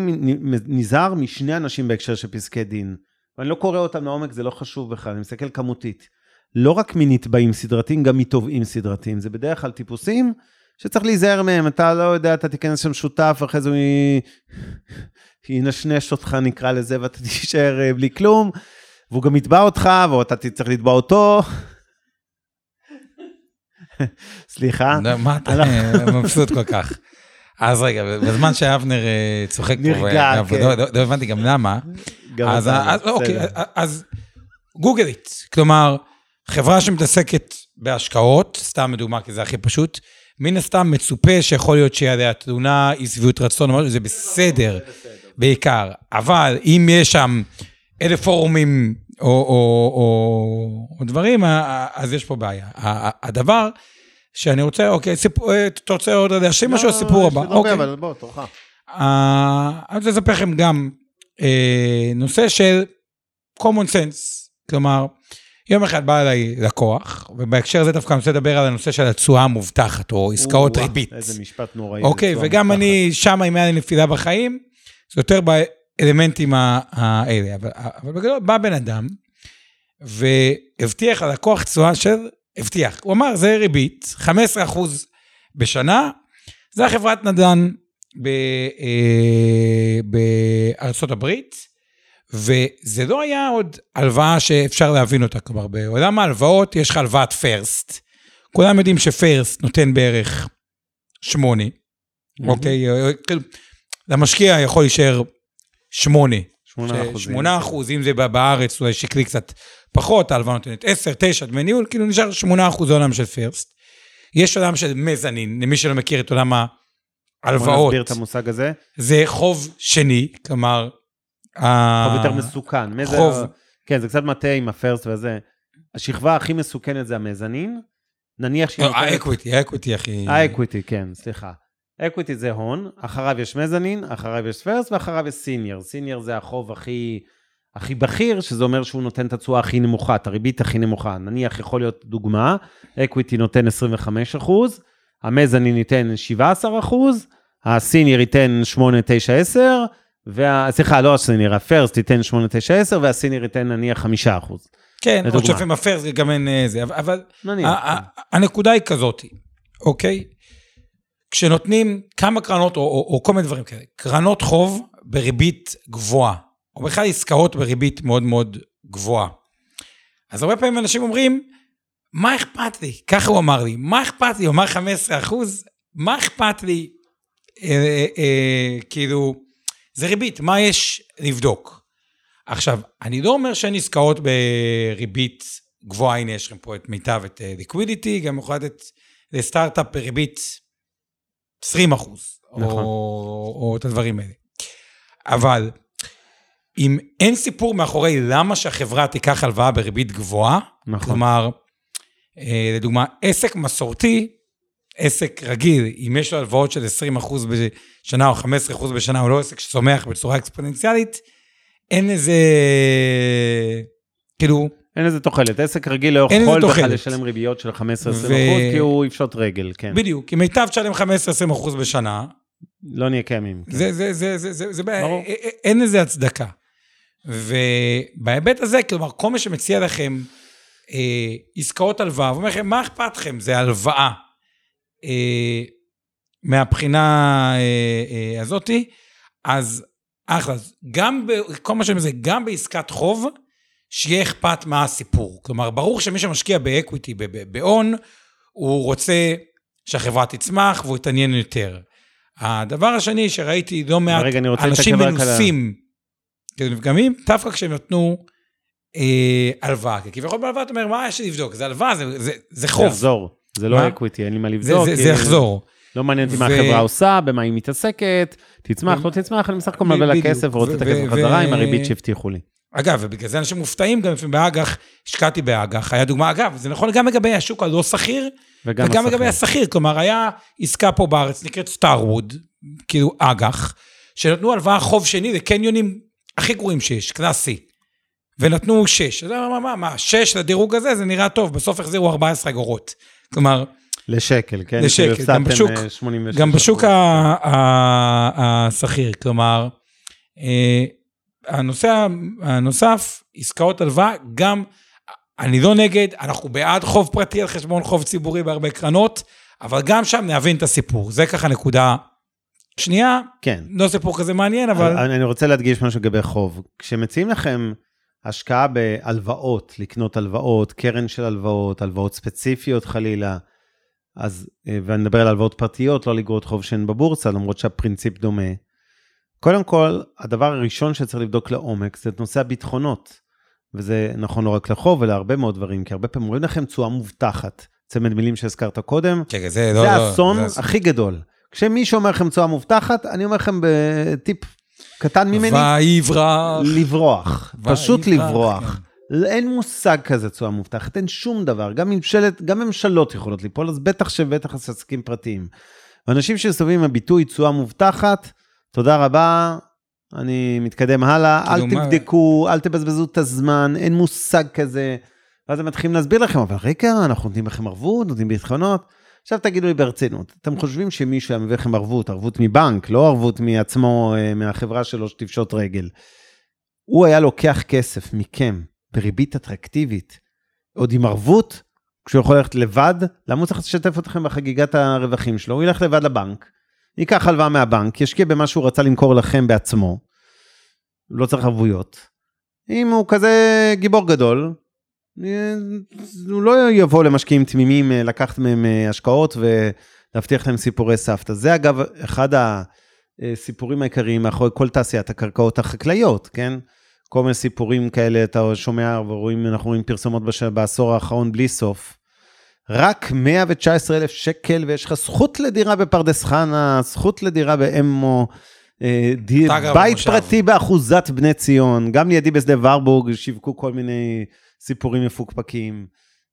נזהר משני אנשים בהקשר של פסקי דין, ואני לא קורא אותם לעומק, זה לא חשוב בכלל, אני מסתכל כמותית. לא רק מנתבעים סדרתיים, גם מתובעים סדרתיים. זה בדרך כלל טיפוסים שצריך להיזהר מהם, אתה לא יודע, אתה תיכנס שם שותף, אחרי זה הוא ינשנש אותך, נקרא לזה, ואתה תישאר אה, בלי כלום, והוא גם יתבע אותך, ואתה תצטרך לתבע אותו. סליחה. מה אתה מבסוט כל כך? אז רגע, בזמן שאבנר אה, צוחק פה, נרגע, כן. לא- לא לא הבנתי גם למה, אז אז- אוקיי. אז גוגלית, כלומר, חברה שמתעסקת בהשקעות, סתם לדוגמה, כי זה הכי פשוט, מן הסתם מצופה שיכול להיות שיהיה תלונה, אי שביעות רצון, משהו, זה בסדר, בעיקר. אבל אם יש שם אלף פורומים או, או, או, או דברים, אז יש פה בעיה. הדבר שאני רוצה, אוקיי, סיפור, אה, אתה רוצה עוד להשלים משהו, לא, הסיפור יש הבא. הרבה, אוקיי. אבל בוא, תורך. אה, אני רוצה לספר לכם גם אה, נושא של common sense, כלומר, יום אחד בא אליי לקוח, ובהקשר הזה דווקא אני רוצה לדבר על הנושא של התשואה המובטחת, או עסקאות או-אה, ריבית. איזה משפט נוראי. אוקיי, וגם מוצלחת. אני, שם אם היה לי נפילה בחיים, זה יותר באלמנטים האלה. אבל, אבל בגדול, בא בן אדם, והבטיח ללקוח תשואה של, הבטיח, הוא אמר, זה ריבית, 15% בשנה, זה החברת נדל"ן ב, אה, בארצות הברית, וזה לא היה עוד הלוואה שאפשר להבין אותה, כלומר, בעולם ההלוואות יש לך הלוואת פרסט, כולם יודעים שפרסט נותן בערך שמונה, אוקיי? אה, כאילו, למשקיע יכול להישאר שמונה. שמונה אחוזים. שמונה אחוז, אם זה בארץ, אולי שקלי קצת פחות, ההלוואה נותנת עשר, תשע, דמי ניהול, כאילו נשאר שמונה אחוז עולם של פרסט. יש עולם של מזנין, למי שלא מכיר את עולם בוא ההלוואות. נסביר את המושג הזה. זה חוב שני, כלומר... חוב יותר מסוכן. חוב. כן, זה קצת מטעה עם הפרסט וזה. השכבה הכי מסוכנת זה המזנין. נניח שהיא לא, ה equity, ה equity הכי... ה equity, כן, סליחה. equity זה הון, אחריו יש mezzanine, אחריו יש first, ואחריו יש senior. senior זה החוב הכי, הכי בכיר, שזה אומר שהוא נותן את התשואה הכי נמוכה, את הריבית הכי נמוכה. נניח יכול להיות דוגמה, equity נותן 25 אחוז, ה mezzanine ייתן 17 אחוז, ה senior ייתן 8, 9, 10, וה... סליחה, לא ה senior, ה first ייתן 8, 9, 10, וה senior ייתן נניח 5 אחוז. כן, לדוגמה. עוד שלפעמים הפרסט גם אין אה, זה, אבל-. נניח. ה- ה- הנקודה היא כזאת, אוקיי? כשנותנים כמה קרנות, או, או, או כל מיני דברים כאלה, קרנות חוב בריבית גבוהה, או בכלל עסקאות בריבית מאוד מאוד גבוהה. אז הרבה פעמים אנשים אומרים, מה אכפת לי? ככה הוא אמר לי, מה אכפת לי? הוא אמר 15 אחוז, מה אכפת לי? אה, אה, אה, כאילו, זה ריבית, מה יש לבדוק? עכשיו, אני לא אומר שאין עסקאות בריבית גבוהה, הנה יש לכם פה את מיטב, את ליקווידיטי, גם יכול לתת לסטארט-אפ בריבית 20 אחוז, נכון. או, או את הדברים האלה. אבל אם אין סיפור מאחורי למה שהחברה תיקח הלוואה בריבית גבוהה, נכון. כלומר, אה, לדוגמה, עסק מסורתי, עסק רגיל, אם יש לו הלוואות של 20% בשנה או 15% בשנה, הוא לא עסק שצומח בצורה אקספוננציאלית, אין איזה, כאילו, אין לזה תוחלת, עסק רגיל לא יכול בכלל. לשלם ריביות של 15-20 ו- אחוז, כי הוא יפשוט רגל, כן. בדיוק, אם מיטב תשלם 15-20% בשנה, לא נהיה קיימים. כן. זה, זה, זה, זה, זה, זה, בעיה, ברור. א- א- אין לזה הצדקה. ובהיבט הזה, כלומר, כל מי שמציע לכם אה, עסקאות הלוואה, ואומר לכם, מה אכפת לכם? זה הלוואה. אה, מהבחינה אה, אה, הזאתי, אז אחלה. גם, ב, כל מה שאני אומר זה, גם בעסקת חוב, שיהיה אכפת מה הסיפור. כלומר, ברור שמי שמשקיע ב equity, בהון, הוא רוצה שהחברה תצמח והוא יתעניין יותר. הדבר השני שראיתי לא מעט רגע, אנשים מנוסים, כאילו נפגמים, דווקא כשהם נתנו אה, הלוואה. כי כביכול בהלוואה אתה אומר, מה יש לי לבדוק? זה הלוואה, זה, זה, זה זה חוב. יחזור, זה לא מה? equity, אין לי מה זה, לבדוק. זה, כי זה יחזור. לא מעניין אותי מה ו- החברה עושה, במה היא מתעסקת, תצמח, לא תצמח, אני בסך הכל מלווה לה. כסף ורוצה את הכסף ו- חזרה עם הריבית שהבטיחו לי. אגב, ובגלל זה אנשים מופתעים גם לפעמים באג"ח, השקעתי באג"ח, היה דוגמה, אגב, זה נכון גם לגבי השוק הלא שכיר, וגם וגם. לגבי השכיר, כלומר, היה עסקה פה בארץ, נקראת סטארווד, כאילו אג"ח, שנתנו הלוואה חוב שני לקניונים הכי גרועים שיש, קלאסי, ונתנו שש. אז מה, מה, מה, מה, שש לדירוג הזה, זה נראה טוב, בסוף החזירו 14 אגורות. כלומר, לשקל, כן? לשקל, כאילו גם בשוק- אה, 86 גם בשוק. ה- ה- השכיר, כלומר, אה, הנושא הנוסף, עסקאות הלוואה, גם, אני לא נגד, אנחנו בעד חוב פרטי על חשבון חוב ציבורי בהרבה קרנות, אבל גם שם נבין את הסיפור. זה ככה נקודה שנייה, כן. לא סיפור כזה מעניין, אבל... אני אני רוצה להדגיש משהו לגבי חוב. כשמציעים לכם השקעה בהלוואות, לקנות הלוואות, קרן של הלוואות, הלוואות ספציפיות חלילה, אז, אה, ואני מדבר על הלוואות פרטיות, לא לגרות חוב שהן בבורסה, למרות שהפרינציפ דומה. קודם כל, הדבר הראשון שצריך לבדוק לעומק זה את נושא הביטחונות. וזה נכון לא רק לחוב, אלא הרבה מאוד דברים, כי הרבה פעמים אומרים לכם תשואה מובטחת. צמד מילים שהזכרת קודם, כן, זה זה לא... לא- האסון זה- הכי גדול. כשמישהו אומר לכם תשואה מובטחת, אני אומר לכם בטיפ קטן ממני, ויברח. לברוח. פשוט לברוח. אין מושג כזה תשואה מובטחת, אין שום דבר. גם ממשלת, גם ממשלות יכולות ליפול, אז בטח שבטח עסקים פרטיים. ואנשים שמסתובבים עם הביטוי תשואה מובטחת, תודה רבה, אני מתקדם הלאה, אל מה- תבדקו, אל תבזבזו את הזמן, אין מושג כזה. ואז הם מתחילים להסביר לכם, אבל רגע, אנחנו נותנים לכם ערבות, נותנים ביטחונות. עכשיו תגידו לי ברצינות, אתם חושבים שמישהו היה מביא לכם ערבות, ערבות מבנק, לא ערבות מעצמו, אה, מהחברה שלו שתפשוט רגל. הוא היה לוקח כסף מכם בריבית אטרקטיבית, עוד עם ערבות, כשהוא יכול ללכת לבד, למה הוא צריך לשתף אתכם בחגיגת הרווחים שלו? הוא ילך לבד לבנק, ייקח הלוואה מהבנק, ישקיע במה שהוא רצה למכור לכם בעצמו, לא צריך ערבויות. אם הוא כזה גיבור גדול, הוא לא יבוא למשקיעים תמימים אה, לקחת מהם אה, השקעות ולהבטיח להם סיפורי סבתא. זה אגב אחד הסיפורים העיקריים מאחורי כל תעשיית הקרקעות החקלאיות, כן? כל מיני סיפורים כאלה אתה שומע ורואים, אנחנו רואים פרסומות בש... בעשור האחרון בלי סוף. רק 119 אלף שקל ויש לך זכות לדירה בפרדס חנה, זכות לדירה באמו, אה, בית במושב. פרטי באחוזת בני ציון, גם לידי בשדה ורבורג שיווקו כל מיני סיפורים מפוקפקים,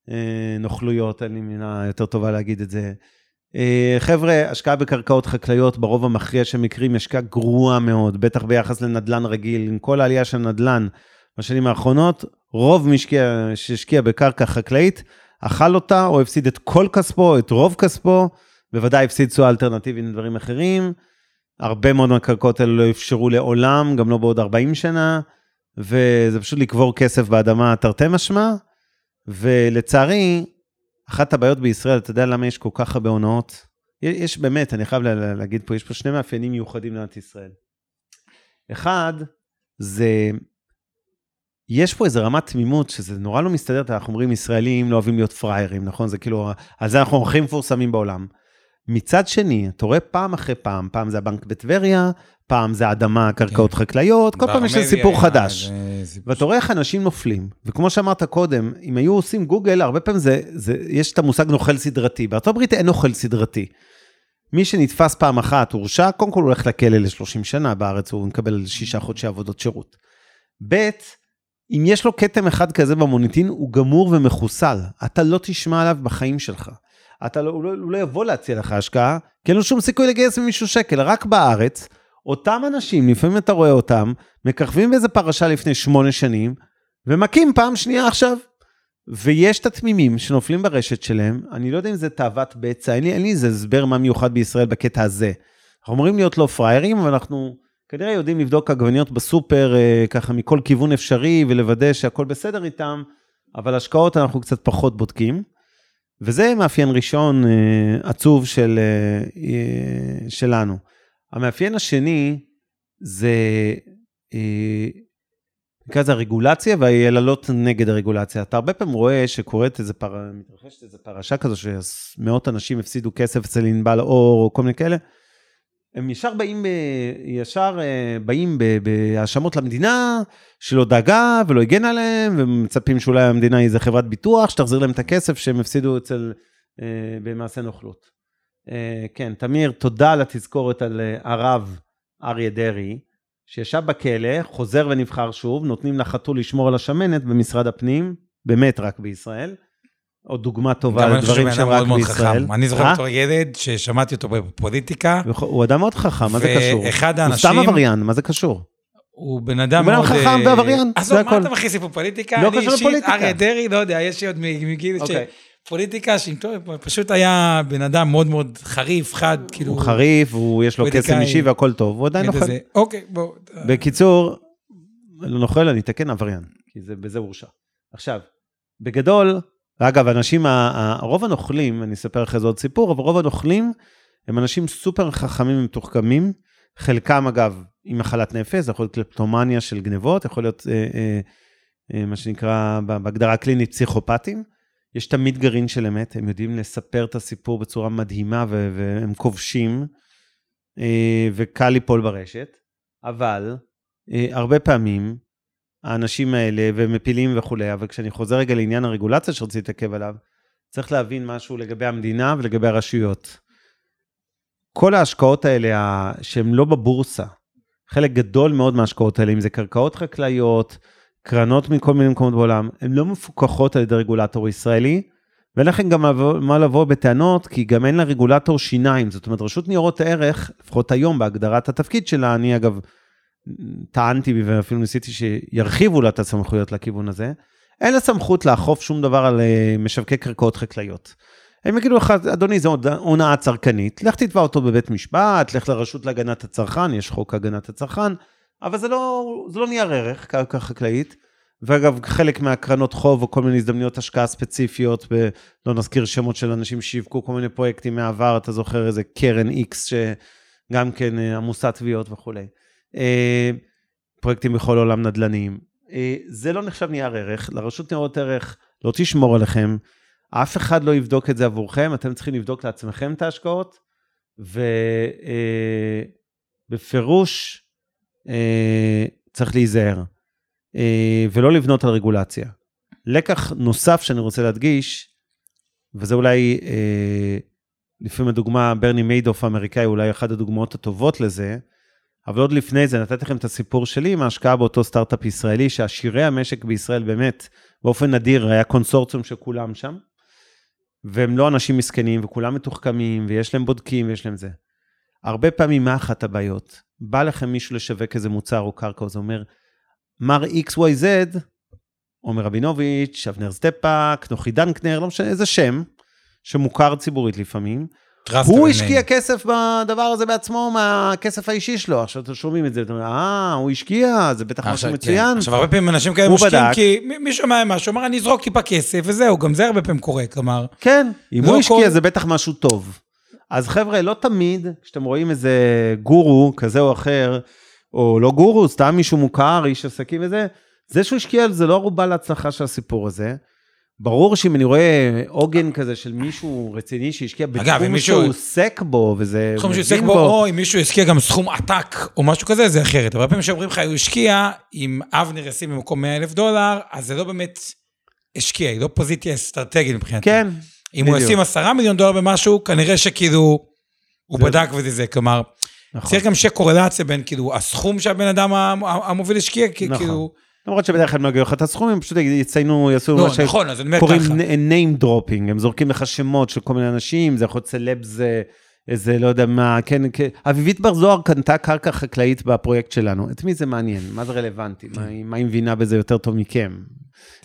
אה, נוכלויות, אין לי מילה יותר טובה להגיד את זה. אה, חבר'ה, השקעה בקרקעות חקלאיות ברוב המכריע של מקרים היא השקעה גרועה מאוד, בטח ביחס לנדלן רגיל, עם כל העלייה של נדלן בשנים האחרונות, רוב משקיע שהשקיע בקרקע חקלאית, אכל אותה או הפסיד את כל כספו, את רוב כספו, בוודאי הפסיד תשואה אלטרנטיבית לדברים אחרים. הרבה מאוד מהקרקעות האלה לא אפשרו לעולם, גם לא בעוד 40 שנה, וזה פשוט לקבור כסף באדמה תרתי משמע, ולצערי, אחת הבעיות בישראל, אתה יודע למה יש כל כך הרבה הונאות? יש באמת, אני חייב לה- להגיד פה, יש פה שני מאפיינים מיוחדים למדינת ישראל. אחד, זה, יש פה איזה רמת תמימות, שזה נורא לא מסתדר, אנחנו אומרים ישראלים לא אוהבים להיות פראיירים, נכון? זה כאילו, על זה אנחנו הכי מפורסמים בעולם. מצד שני, אתה רואה פעם אחרי פעם, פעם זה הבנק בטבריה, פעם זה האדמה, קרקעות כן. חקלאיות, כל פעם יש סיפור היה חדש. איזה סיפור ואתה רואה איך אנשים נופלים, וכמו שאמרת קודם, אם היו עושים גוגל, הרבה פעמים זה, זה, יש את המושג נוכל סדרתי. בארצות הברית אין נוכל סדרתי. מי שנתפס פעם אחת, הורשע, קודם כל הולך לכלא ל-30 שנה, בארץ הוא מקבל שישה חודשי עבודות שירות. ב', אם יש לו כתם אחד כזה במוניטין, הוא גמור ומחוסל. אתה לא תשמע עליו בחיים שלך. אתה לא, הוא, לא, הוא לא יבוא להציע לך השקעה, כי אין לו שום סיכוי לגייס ממישהו שקל. רק בארץ, אותם אנשים, לפעמים אתה רואה אותם, מככבים באיזה פרשה לפני שמונה שנים, ומכים פעם שנייה עכשיו. ויש את התמימים שנופלים ברשת שלהם, אני לא יודע אם זה תאוות בצע, אין לי, איזה הסבר מה מיוחד בישראל בקטע הזה. אנחנו אמורים להיות לא פראיירים, אבל אנחנו כנראה יודעים לבדוק עגבניות בסופר אה, ככה מכל כיוון אפשרי ולוודא שהכל בסדר איתם, אבל השקעות אנחנו קצת פחות בודקים. וזה מאפיין ראשון אה, עצוב של, אה, אה, שלנו. המאפיין השני זה, נקרא לזה הרגולציה והיללות נגד הרגולציה. אתה הרבה פעמים רואה שקורית איזה פר... מתרחשת איזה פרשה כזו שמאות אנשים הפסידו כסף אצל ענבל אור או כל מיני כאלה. הם ישר באים, ישר אה, באים בהאשמות למדינה שלא דאגה ולא הגנה עליהם, ומצפים שאולי המדינה היא איזה חברת ביטוח, שתחזיר להם את הכסף שהם הפסידו אצל, אה, במעשה נוכלות. אה, כן, תמיר, תודה על התזכורת על הרב אריה דרעי, שישב בכלא, חוזר ונבחר שוב, נותנים לחתול לשמור על השמנת במשרד הפנים, באמת רק בישראל. עוד דוגמה טובה לדברים שהם רק בישראל. אני זוכר בתור ילד ששמעתי אותו בפוליטיקה. הוא אדם מאוד חכם, מה זה קשור? ואחד האנשים... הוא סתם עבריין, מה זה קשור? הוא בן אדם מאוד... הוא בן אדם חכם ועבריין, זה הכול. מה אתה מכניס לי פה פוליטיקה? לא קשור לפוליטיקה. אריה דרעי, לא יודע, יש לי עוד מגיל ש... אוקיי. פוליטיקה, פשוט היה בן אדם מאוד מאוד חריף, חד, כאילו... הוא חריף, יש לו קסם אישי והכל טוב, הוא עדיין נוכל. אוקיי, בוא. בקיצור, לא נוכל, אני אתקן עבריין, כי בזה הוא הורשע. עכשיו, בגדול, ואגב, אנשים, רוב הנוכלים, אני אספר אחרי זה עוד סיפור, אבל רוב הנוכלים הם אנשים סופר חכמים ומתוחכמים, חלקם אגב עם מחלת נפש, זה יכול להיות קלפטומניה של גנבות, יכול להיות אה, אה, אה, מה שנקרא בהגדרה הקלינית פסיכופטים. יש תמיד גרעין של אמת, הם יודעים לספר את הסיפור בצורה מדהימה והם כובשים, אה, וקל ליפול ברשת, אבל אה, הרבה פעמים האנשים האלה ומפילים וכולי, אבל כשאני חוזר רגע לעניין הרגולציה שרציתי להתעכב עליו, צריך להבין משהו לגבי המדינה ולגבי הרשויות. כל ההשקעות האלה שהן לא בבורסה, חלק גדול מאוד מההשקעות האלה, אם זה קרקעות חקלאיות, קרנות מכל מיני מקומות בעולם, הן לא מפוקחות על ידי רגולטור ישראלי, ואין לכם גם מה לבוא בטענות, כי גם אין לרגולטור שיניים. זאת אומרת, רשות ניירות ערך, לפחות היום בהגדרת התפקיד שלה, אני אגב טענתי ואפילו ניסיתי שירחיבו לה את הסמכויות לכיוון הזה, אין לה סמכות לאכוף שום דבר על אה, משווקי קרקעות חקלאיות. הם יגידו לך, אדוני, זו הונאה צרכנית, לך תתבע אותו בבית משפט, לך לרשות להגנת הצרכן, יש חוק הגנת הצרכן, אבל זה לא, זה לא נייר ערך, קרקע חקלאית. ואגב, חלק מהקרנות חוב או כל מיני הזדמנויות השקעה ספציפיות, ב, לא נזכיר שמות של אנשים שיווקו כל מיני פרויקטים מהעבר, אתה זוכר איזה קרן איקס שגם כן אה, עמוסת תביעות וכולי. אה, פרויקטים בכל עולם נדל"ניים. אה, זה לא נחשב נייר ערך, לרשות ניירות ערך לא תשמור עליכם, אף אחד לא יבדוק את זה עבורכם, אתם צריכים לבדוק לעצמכם את ההשקעות, ובפירוש אה, צריך להיזהר, ולא לבנות על רגולציה. לקח נוסף שאני רוצה להדגיש, וזה אולי, לפעמים הדוגמה, ברני מיידוף האמריקאי, אולי אחת הדוגמאות הטובות לזה, אבל עוד לפני זה נתתי לכם את הסיפור שלי עם ההשקעה באותו סטארט-אפ ישראלי, שעשירי המשק בישראל באמת, באופן נדיר, היה קונסורציום של כולם שם, והם לא אנשים מסכנים, וכולם מתוחכמים, ויש להם בודקים, ויש להם זה. הרבה פעמים, מה אחת הבעיות? בא לכם מישהו לשווק איזה מוצר או קרקע, אז אומר, מר XYZ, עומר רבינוביץ', אבנר סטפאק, נוחי דנקנר, לא משנה, איזה שם, שמוכר ציבורית לפעמים, הוא השקיע כסף בדבר הזה בעצמו מהכסף האישי שלו. עכשיו אתם שומעים את זה, אתם אומרים, אה, הוא השקיע, זה בטח משהו מצוין. כן. עכשיו, הרבה פעמים אנשים כאלה משקיעים, כי מי שומע משהו, אמר, אני אזרוק טיפה כסף, וזהו, גם זה הרבה פעמים קורה, כלומר. כן, אם הוא השקיע, זה בטח משהו טוב. אז חבר'ה, לא תמיד, כשאתם רואים איזה גורו כזה או אחר, או לא גורו, סתם מישהו מוכר, איש עסקים וזה, זה שהוא השקיע, זה לא ערובה להצלחה של הסיפור הזה. ברור שאם אני רואה עוגן כזה של מישהו רציני שהשקיע בתחום. שהוא עוסק בו, וזה... תחום שהוא עוסק בו, או אם מישהו השקיע גם סכום עתק או משהו כזה, זה אחרת. הרבה פעמים שאומרים לך, הוא השקיע, אם אבנר ישים במקום 100 אלף דולר, אז זה לא באמת השקיע, היא לא פוזיציה אסטרטגית מבחינתי. כן, אם. הוא ישים 10 מיליון דולר במשהו, כנראה שכאילו, הוא. בדק וזה זה, כלומר, נכון. צריך גם שיהיה קורלציה בין כאילו הסכום שהבן אדם המוביל השקיע, נכון. כאילו... למרות שבדרך כלל הם לא יגידו לך את הסכום, הם פשוט יציינו, יעשו לא, מה נכון, שקוראים name dropping, הם זורקים לך שמות של כל מיני אנשים, זה יכול להיות סלבס, אה, איזה, לא יודע מה, כן, כן. אביבית בר זוהר קנתה קרקע חקלאית בפרויקט שלנו. את מי זה מעניין? מה זה רלוונטי? מה היא- מה היא מבינה בזה יותר טוב מכם?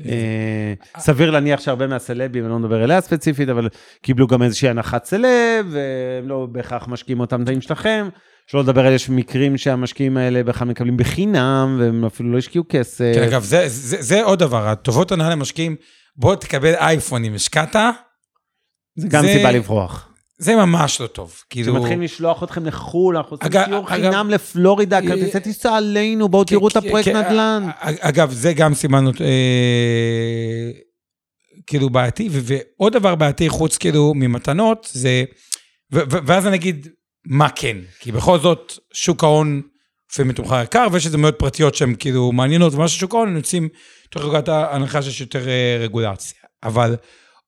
אה, סביר להניח שהרבה מהסלבים, אני לא מדבר אליה ספציפית, אבל קיבלו גם איזושהי הנחת סלב, והם לא בהכרח משקיעים אותם תאים שלכם. שלא לדבר על יש מקרים שהמשקיעים האלה בכלל מקבלים בחינם, והם אפילו לא השקיעו כסף. כן, אגב, זה, זה, זה עוד דבר, הטובות הנאה למשקיעים, בוא תקבל אייפון אם השקעת, זה גם זה- סיבה לברוח. זה ממש לא טוב. כאילו, שמתחילים לשלוח אתכם לחו"ל, אנחנו עושים סיור חינם לפלורידה, אה, כרטיסי טיסה עלינו, בואו תראו את כן, הפרויקט כן, נדל"ן. אה, אגב, זה גם סימן אה, כאילו בעייתי, ועוד דבר בעייתי חוץ כאילו ממתנות, זה, ואז אני אגיד, מה כן? כי בכל זאת, שוק ההון לפעמים מתומחר יקר, ויש איזה מאוד פרטיות שהן כאילו מעניינות, ומה ששוק ההון, הם יוצאים תוך נקודת ההנחה שיש יותר אה, רגולציה. אבל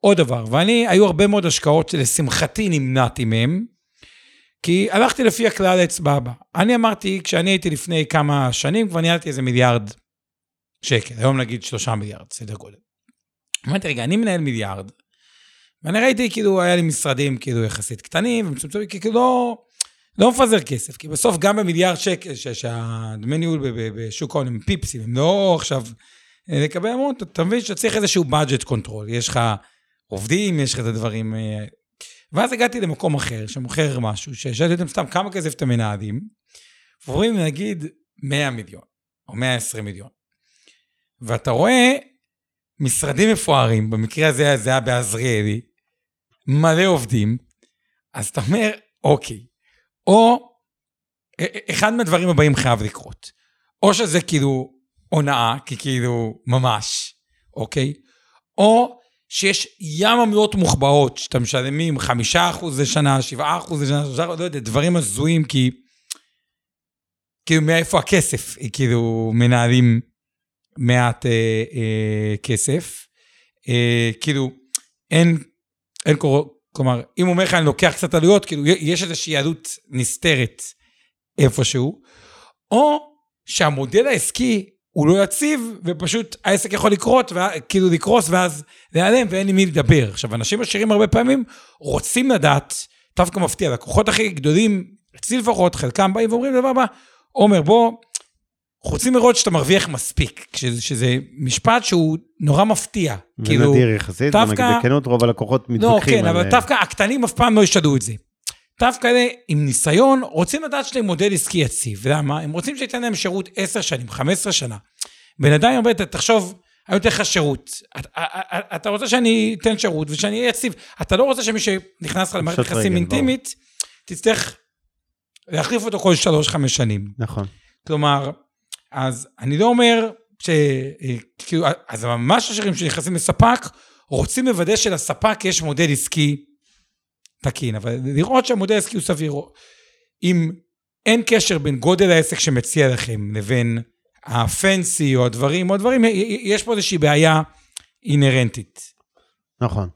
עוד דבר, ואני, היו הרבה מאוד השקעות שלשמחתי נמנעתי מהן, כי הלכתי לפי הכלל האצבע הבא. אני אמרתי, כשאני הייתי לפני כמה שנים, כבר ניהלתי איזה מיליארד שקל, היום נגיד שלושה מיליארד, סדר גודל. אמרתי, רגע, אני מנהל מיליארד, ואני ראיתי, כאילו, היה לי משרדים כאילו יחסית קטנים ומצומצמים, כאילו לא, לא מפזר כסף, כי בסוף גם במיליארד שקל, שהדמי ניהול בשוק ההון הם פיפסים, הם לא עכשיו אה, לקבל המון, אתה מבין שאתה צריך איזשהו budget control, יש לך עובדים, יש לך את הדברים... אה, ואז הגעתי למקום אחר, שמוכר משהו, ששאלתי אותם סתם כמה כסף אתם מנהלים, ואומרים נגיד 100 מיליון, או 120 מיליון. ואתה רואה משרדים מפוארים, במקרה הזה זה היה בעזריאלי, מלא עובדים, אז אתה אומר, אוקיי, או אחד מהדברים הבאים חייב לקרות. או שזה כאילו הונאה, כי כאילו ממש, אוקיי? או שיש ים עמלות מוחבאות, שאתה משלמים חמישה אחוז לשנה, שבעה אחוז לשנה, שלושה, לא יודע, דברים הזויים, כי... כאילו, מאיפה הכסף? כאילו, מנהלים מעט אה, אה, כסף. אה, כאילו, אין, אין קור... כלומר, אם הוא אומר לך, אני לוקח קצת עלויות, כאילו, יש איזושהי עלות נסתרת איפשהו, או שהמודל העסקי הוא לא יציב, ופשוט העסק יכול לקרות, כאילו לקרוס, ואז להיעלם, ואין עם מי לדבר. עכשיו, אנשים עשירים הרבה פעמים רוצים לדעת, דווקא מפתיע, לקוחות הכי גדולים, אצלי לפחות, חלקם באים ואומרים דבר הבא, עומר, בוא, רוצים לראות שאתה מרוויח מספיק, שזה, שזה משפט שהוא נורא מפתיע. כאילו, ונדיר יחסית, דווקא- בכנות, רוב הלקוחות לא, מתווכחים כן, על... אבל דווקא הקטנים אף פעם לא ישדעו את זה. דווקא אלה עם ניסיון רוצים לדעת שיש להם מודל עסקי יציב. למה? הם רוצים שייתן להם שירות 10 שנים, 15 שנה. בן אדם אומר, תחשוב, אני נותן לך שירות. אתה- אתה- אתה רוצה שאני אתן שירות ושאני אהיה יציב. אתה לא רוצה שמי שנכנס לך למערכת יחסים אינטימית, תצטרך להחליף אותו כל 3-5 שנים. נכון. כלומר, אז אני לא אומר ש... כאילו, אז ממש עשירים שנכנסים לספק, רוצים לוודא שלספק יש מודל עסקי תקין, אבל לראות שהמודל העסקי הוא סביר. אם אין קשר בין גודל העסק שמציע לכם לבין הפנסי או הדברים או הדברים, יש פה איזושהי בעיה אינהרנטית. נכון.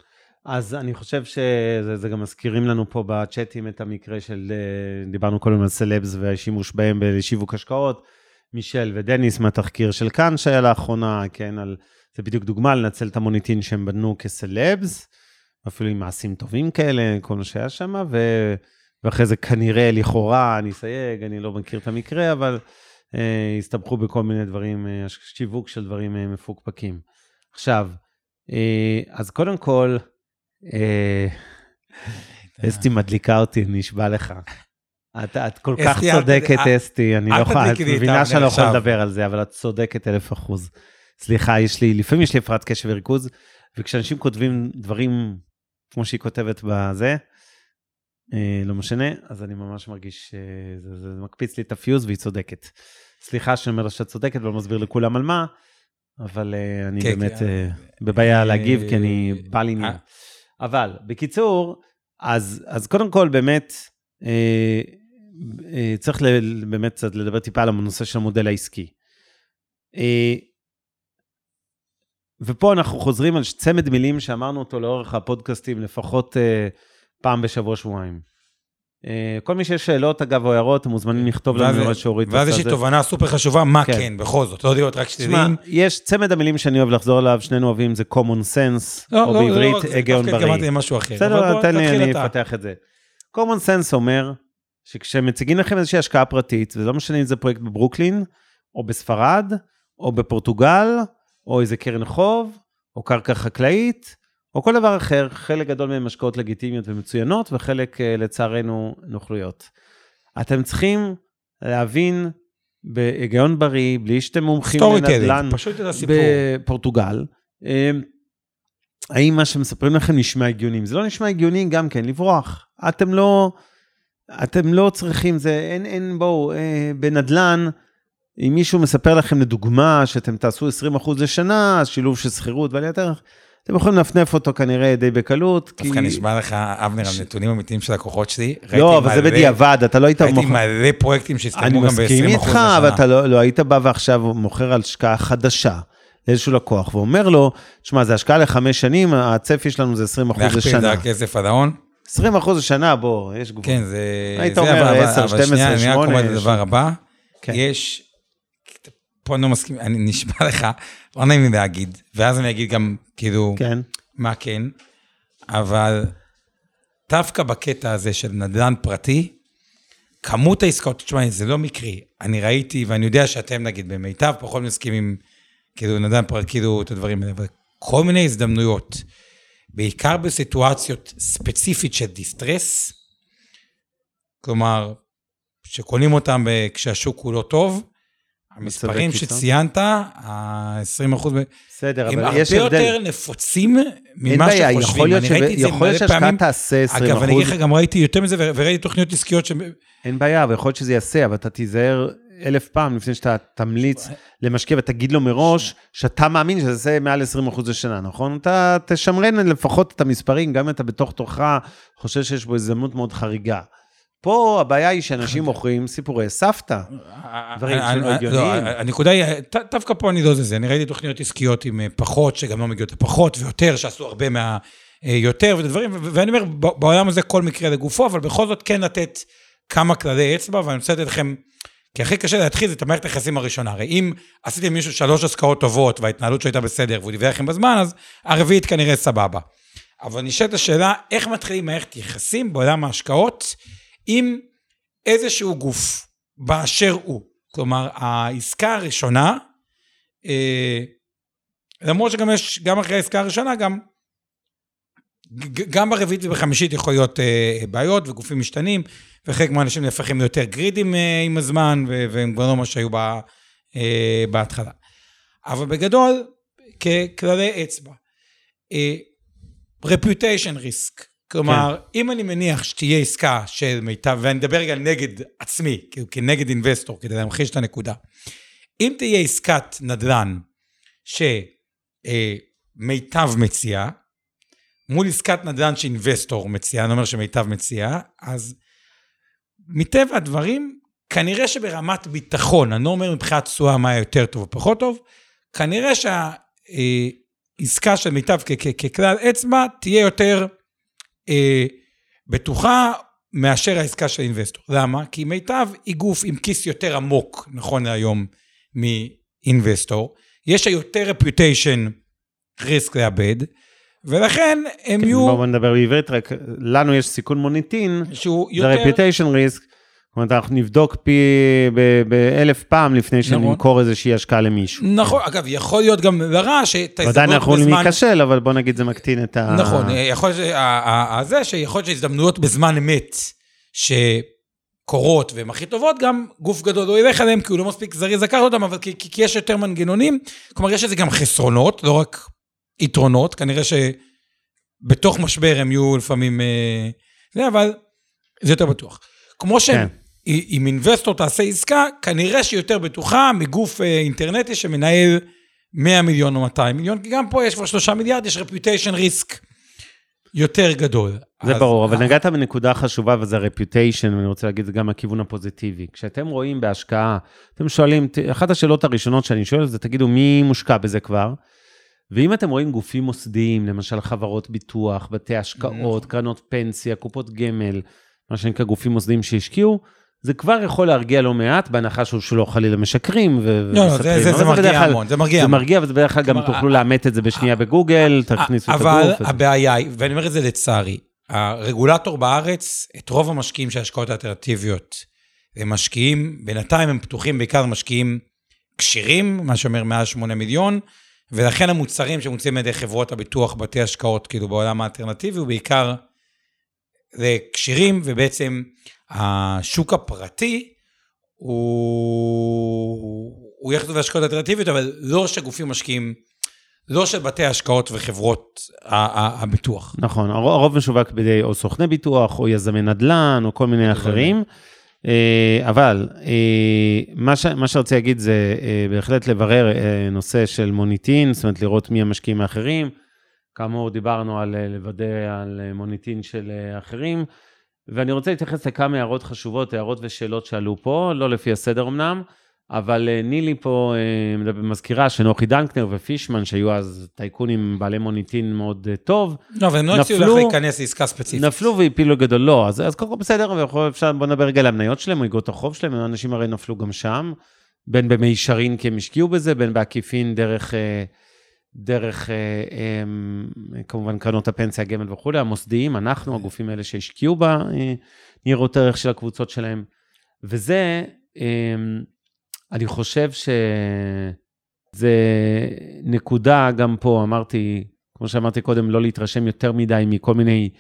אז אני חושב שזה זה גם מזכירים לנו פה בצ'אטים את המקרה של, אה, דיברנו קודם על סלבס והשימוש בהם בשיווק השקעות. מישל ודניס מהתחקיר של כאן שהיה לאחרונה, כן, על, זה בדיוק דוגמה לנצל את המוניטין שהם בנו כסלבס, אפילו עם מעשים טובים כאלה, כל מה שהיה שם, ו, ואחרי זה כנראה, לכאורה, אני אסייג, אני לא מכיר את המקרה, אבל אה, הסתבכו בכל מיני דברים, אה, שיווק של דברים אה, מפוקפקים. עכשיו, אה, אז קודם כל, אה, אסתי מדליקה אותי, נשבע לך. את, את כל כך אסתי, צודקת, אסתי, אני לא יכולה, את מבינה שאני לא יכול עכשיו. לדבר על זה, אבל את צודקת אלף אחוז. סליחה, יש לי, לפעמים יש לי הפרעת קשב וריכוז, וכשאנשים כותבים דברים כמו שהיא כותבת בזה, אה, לא משנה, אז אני ממש מרגיש שזה זה מקפיץ לי את הפיוז והיא צודקת. סליחה שאני אומר לה שאת צודקת ולא מסביר לכולם על מה, אבל אה, אני כן, באמת כן. אה, בבעיה להגיב, כי אני אה, בעל עניין. אה. אבל בקיצור, אז, אז קודם כל באמת, אה, אה, צריך ל, באמת קצת לדבר טיפה על הנושא של המודל העסקי. אה, ופה אנחנו חוזרים על צמד מילים שאמרנו אותו לאורך הפודקאסטים לפחות אה, פעם בשבוע-שבועיים. אה, כל מי שיש שאלות, אגב, או הערות, אתם מוזמנים לכתוב לנו מה שאורית ואז יש לי. תובנה סופר חשובה, מה כן. כן, בכל זאת, לא להיות רק שליליים. יש צמד המילים שאני אוהב לחזור עליו, שנינו אוהבים, זה common sense, לא, או לא, בעברית, לא, רק זה, היגיון דווקא בריא. התכוונתי למשהו אחר. בסדר, תן לי, אני. אפתח את זה. common sense אומר שכשמציגים לכם איזושהי השקעה פרטית, וזה לא משנה אם זה פרויקט בברוקלין, או בספרד, או בפורטוגל, או איזה קרן חוב, או קרקע חקלאית, או כל דבר אחר, חלק גדול מהם השקעות לגיטימיות ומצוינות, וחלק, אה, לצערנו, נוכלויות. אתם צריכים להבין בהיגיון בריא, בלי שאתם מומחים לנדל"ן. בפורטוגל. אה, האם מה שמספרים לכם נשמע הגיוני? אם זה לא נשמע הגיוני, גם כן, לברוח. אתם לא, אתם לא צריכים, זה, אין, אין, בואו, אה, בנדל"ן, אם מישהו מספר לכם לדוגמה שאתם תעשו 20% לשנה, אז שילוב של שכירות ועליית ערך, אתם יכולים לנפנף אותו כנראה די בקלות. כי- דווקא נשבע לך, אבנר, על נתונים אמיתיים של לקוחות שלי. לא, אבל זה בדיעבד, אתה לא היית ראיתי מוכר. מלא פרויקטים אני שהסתיימו גם ב-20% מסכים לשנה. איתך, אבל אתה לא, לא היית בא ועכשיו מוכר על השקעה חדשה לאיזשהו לקוח, ואומר לו, שמע, זה השקעה לחמש שנים, הצפי שלנו זה 20 אחוז להכפיל את לשנה. הכסף עד ההון. 20 אחוז לשנה, בוא, יש גבול. כן, זה... היית אומר אבל- 10, אבל 12, שנייה, אני רק 8, אומר את הדבר הבא. כן. יש... פה אני לא מסכים, אני נשבע לך, לא נעים לי להגיד, ואז אני אגיד גם, כאילו, כן. מה כן, אבל דווקא בקטע הזה של נדל"ן פרטי, כמות העסקאות, תשמע, זה לא מקרי. אני ראיתי, ואני יודע שאתם נגיד במיטב פחות מסכימים, כאילו נדל"ן פרטי, כאילו את הדברים האלה, אבל כל מיני הזדמנויות, בעיקר בסיטואציות ספציפית של דיסטרס, כלומר, שקונים אותם כשהשוק הוא לא טוב, המספרים. שציינת, ה-20 אחוז, בסדר, הם אבל הרבה יש הבדל. יותר נפוצים אין ממה בעיה, שחושבים. יכול את זה יכול להיות שהשקעה. תעשה 20 אגב, אני. אגיד לך, גם ראיתי יותר מזה, וראיתי תוכניות עסקיות ש... אין בעיה, ויכול להיות שזה יעשה, אבל אתה תיזהר אלף פעם לפני שאתה תמליץ למשקיע ותגיד לו מראש שאתה מאמין שזה מעל 20 אחוז לשנה, נכון? אתה תשמרן לפחות את המספרים, גם אם אתה בתוך תוכך חושב שיש בו הזדמנות מאוד חריגה. פה הבעיה היא שאנשים מוכרים סיפורי סבתא. דברים אני- שלא אני- הגיוניים. לא, הנקודה היא, דווקא פה אני לא זה, אני ראיתי תוכניות עסקיות עם אה, פחות, שגם לא מגיעות לפחות, ויותר, שעשו הרבה מה... אה, יותר ודברים, ואני אומר, בעולם הזה כל מקרה לגופו, אבל בכל זאת כן לתת כמה כללי אצבע, ואני רוצה לתת לכם, כי הכי קשה להתחיל זה את המערכת היחסים הראשונה. הרי אם עשיתם מישהו שלוש השקעות טובות, וההתנהלות שלו הייתה בסדר, והוא דיווח לכם בזמן, אז הרביעית כנראה סבבה. אבל נשאלת השאלה, איך מתחילים מערכת יחסים בעולם ההשקעות עם איזשהו גוף באשר הוא. כלומר, העסקה הראשונה, אה, למרות שגם יש, גם אחרי העסקה הראשונה, גם, גם ברביעית ובחמישית יכול להיות אה, בעיות וגופים משתנים, וחלק מהאנשים נהפכים ליותר גרידים אה, עם הזמן, והם כבר לא מה שהיו אה, בהתחלה. אבל בגדול, ככללי אצבע, reputation risk, כלומר, כן. אם אני מניח שתהיה עסקה של מיטב, ואני מדבר רגע נגד עצמי, כאילו כנגד אינבסטור, כדי להמחיש את הנקודה. אם תהיה עסקת נדל"ן שמיטב מציעה, מול עסקת נדל"ן שאינבסטור מציע, אני אומר שמיטב מציע, אז מטבע הדברים, כנראה שברמת ביטחון, אני לא אומר מבחינת תשואה מה יותר טוב או פחות טוב, כנראה שהעסקה של מיטב ככלל אצבע תהיה יותר אה, בטוחה מאשר העסקה של אינבסטור. למה? כי מיטב היא גוף עם כיס יותר עמוק, נכון להיום, מאינבסטור. יש לה יותר reputation risk לאבד, ולכן הם כן, יהיו... בואו נדבר בעברית, רק לנו יש סיכון מוניטין, שהוא זה יותר... reputation risk. זאת אומרת, אנחנו נבדוק פי באלף פעם לפני נכון. שנמכור איזושהי השקעה למישהו. נכון, אגב, יכול להיות גם לרע שאת עדיין ההזדמנות אנחנו יכולים בזמן... להיכשל, אבל בוא נגיד זה מקטין את ה... נכון, יכול להיות זה שיכול להיות שהזדמנויות בזמן אמת שקורות והן הכי טובות, גם גוף גדול לא ילך עליהן כי הוא לא מספיק זריז לקחת אותם, אבל כי כי יש יותר מנגנונים, כלומר יש לזה גם חסרונות, לא רק יתרונות, כנראה שבתוך משבר הם יהיו לפעמים... אה, זה, אבל זה יותר בטוח. כמו כן. שאם אינבסטור תעשה עסקה, כנראה שהיא יותר בטוחה מגוף אה, אינטרנטי שמנהל 100 מיליון או 200 מיליון, כי גם פה יש כבר 3 מיליארד, יש רפיוטיישן ריסק יותר גדול. זה אז- ברור, אבל נגעת בנקודה חשובה וזה reputation, ואני רוצה להגיד את זה גם מהכיוון הפוזיטיבי. כשאתם רואים בהשקעה, אתם שואלים, אחת השאלות הראשונות שאני שואל זה, תגידו, מי מושקע בזה כבר? ואם אתם רואים גופים מוסדיים, למשל חברות ביטוח, בתי השקעות, נכון. קרנות פנסיה, קופות גמל, מה שנקרא גופים מוסדיים שהשקיעו, זה כבר יכול להרגיע לא מעט, בהנחה שהוא שלא חלילה משקרים ו- לא, לא. זה- זה אבל זה מרגיע בדרך המון, זה מרגיע זה. מרגיע, ובדרך כלל גם תוכלו לאמת את זה בשנייה בגוגל, תכניסו את אבל הגוף. הבעיה היא, ואני אומר את זה לצערי, הרגולטור בארץ, את רוב המשקיעים של ההשקעות האלטרנטיביות, הם משקיעים, בינתיים הם פתוחים בעיקר משקיעים כשירים, מה שאומר מעל 8 מיליון, ולכן המוצרים שמוצאים על ידי חברות הביטוח, בתי השקעות, כאילו בעולם האלטרנטיבי, הוא בעיקר זה כשירים, ובעצם השוק הפרטי הוא, הוא יחד להשקעות אלטרנטיביות, אבל לא שגופים משקיעים, לא של בתי השקעות וחברות הביטוח. נכון, הר- הרוב משווק בידי או סוכני ביטוח, או יזמי נדל"ן, או כל מיני אחרים. אה, אבל אה, מה ש- מה שרציתי להגיד זה אה, בהחלט לברר אה, נושא של מוניטין, זאת אומרת לראות מי המשקיעים האחרים. כאמור, דיברנו על אה, לוודא על אה, מוניטין של אה, אחרים. ואני רוצה להתייחס לכמה הערות חשובות, הערות ושאלות שעלו פה, לא לפי הסדר אמנם, אבל אה, נילי פה אה, מזכירה שנוחי דנקנר ופישמן, שהיו אז טייקונים בעלי מוניטין מאוד אה, טוב, לא, אבל הם לא הציעו לך נפלו- להיכנס לעסקה ספציפית. נפלו והפילו גדול, לא, אז, אז קודם כל בסדר, אפשר, בוא נדבר רגע על המניות שלהם, או אגרות החוב שלהם, אנשים הרי נפלו גם שם, בין במישרין כי הם השקיעו בזה, בין בעקיפין דרך, דרך אה, כמובן קרנות הפנסיה, הגמל וכולי, המוסדיים, אנחנו, הגופים האלה שהשקיעו בניירות ערך של הקבוצות שלהם, וזה, אה, אני חושב שזה נקודה, גם פה אמרתי, כמו שאמרתי קודם, לא להתרשם יותר מדי מכל מיני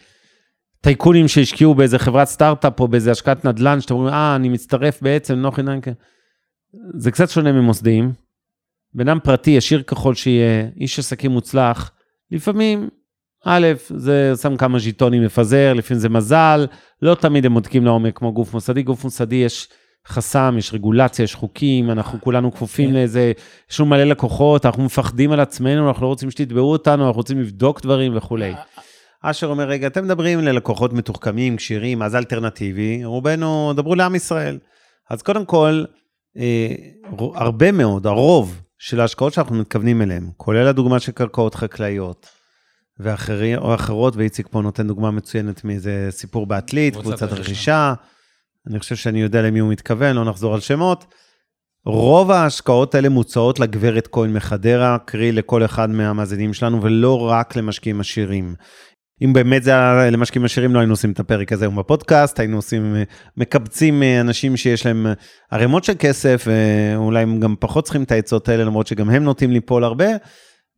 טייקונים שהשקיעו באיזה חברת סטארט-אפ או באיזה השקעת נדל"ן, שאתם אומרים, אה, אני מצטרף בעצם, נוחי ננקה. זה קצת שונה ממוסדיים. בן אדם פרטי, ישיר ככל שיהיה, איש עסקים מוצלח, לפעמים, א', זה שם כמה ז'יטונים מפזר, לפעמים זה מזל, לא תמיד הם בודקים לעומק כמו גוף מוסדי. גוף מוסדי יש חסם, יש רגולציה, יש חוקים, אנחנו כולנו כפופים לאיזה, יש לנו מלא לקוחות, אנחנו מפחדים על עצמנו, אנחנו לא רוצים שתתבעו אותנו, אנחנו רוצים לבדוק דברים וכולי. אשר אומר, רגע, אתם מדברים ללקוחות מתוחכמים, כשירים, אז אלטרנטיבי, רובנו, דברו לעם ישראל. אז קודם כל, אה, הרבה מאוד, הרוב של ההשקעות שאנחנו מתכוונים אליהן, כולל הדוגמה של קרקעות חקלאיות, ואחרי, או אחרות, ואיציק פה נותן דוגמה מצוינת מאיזה סיפור בעתלית, קבוצת רכישה. רכישה, אני חושב שאני יודע למי הוא מתכוון, לא נחזור על שמות. רוב ההשקעות האלה מוצעות לגברת כהן מחדרה, קרי לכל אחד מהמאזינים שלנו, ולא רק למשקיעים עשירים. אם באמת זה היה למשקיעים עשירים, לא היינו עושים את הפרק הזה היום בפודקאסט, היינו עושים, אה, מקבצים אה, אנשים שיש להם אה, ערימות של כסף, ואולי הם גם פחות צריכים את העצות האלה, למרות שגם הם נוטים ליפול הרבה,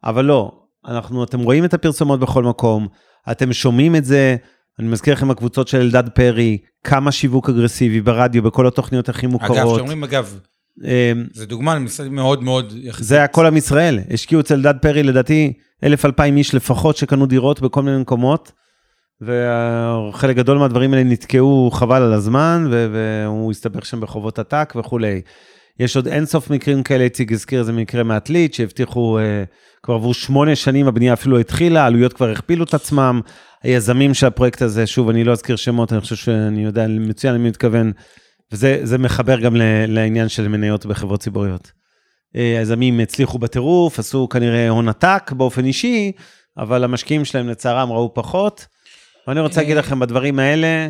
אבל לא, אנחנו, אתם רואים את הפרסומות בכל מקום, אתם שומעים את זה, אני מזכיר לכם הקבוצות של אלדד פרי, כמה שיווק אגרסיבי ברדיו, בכל התוכניות הכי אגב, מוכרות. אגב, אה, זו דוגמה למשרד מאוד מאוד יחסית. זה היה כל עם ישראל. השקיעו אצל אלדד פרי, לדעתי, אלף אלפיים איש לפחות שקנו דירות בכל מיני מקומות, וחלק גדול מהדברים האלה נתקעו חבל על הזמן, והוא הסתבך שם בחובות עתק וכולי. יש עוד אינסוף מקרים כאלה, איציק הזכיר איזה מקרה מעתלית, שהבטיחו, אה, כבר עברו שמונה שנים, הבנייה אפילו התחילה, העלויות כבר הכפילו את עצמם. היזמים של הפרויקט הזה, שוב, אני לא אזכיר שמות, אני חושב שאני יודע מצוין למי מתכוון, וזה זה מחבר גם לעניין של מניות בחברות ציבוריות. אה, היזמים הצליחו בטירוף, עשו כנראה הון עתק באופן אישי, אבל המשקיעים שלהם לצערם ראו פחות. ואני רוצה להגיד לכם, בדברים האלה,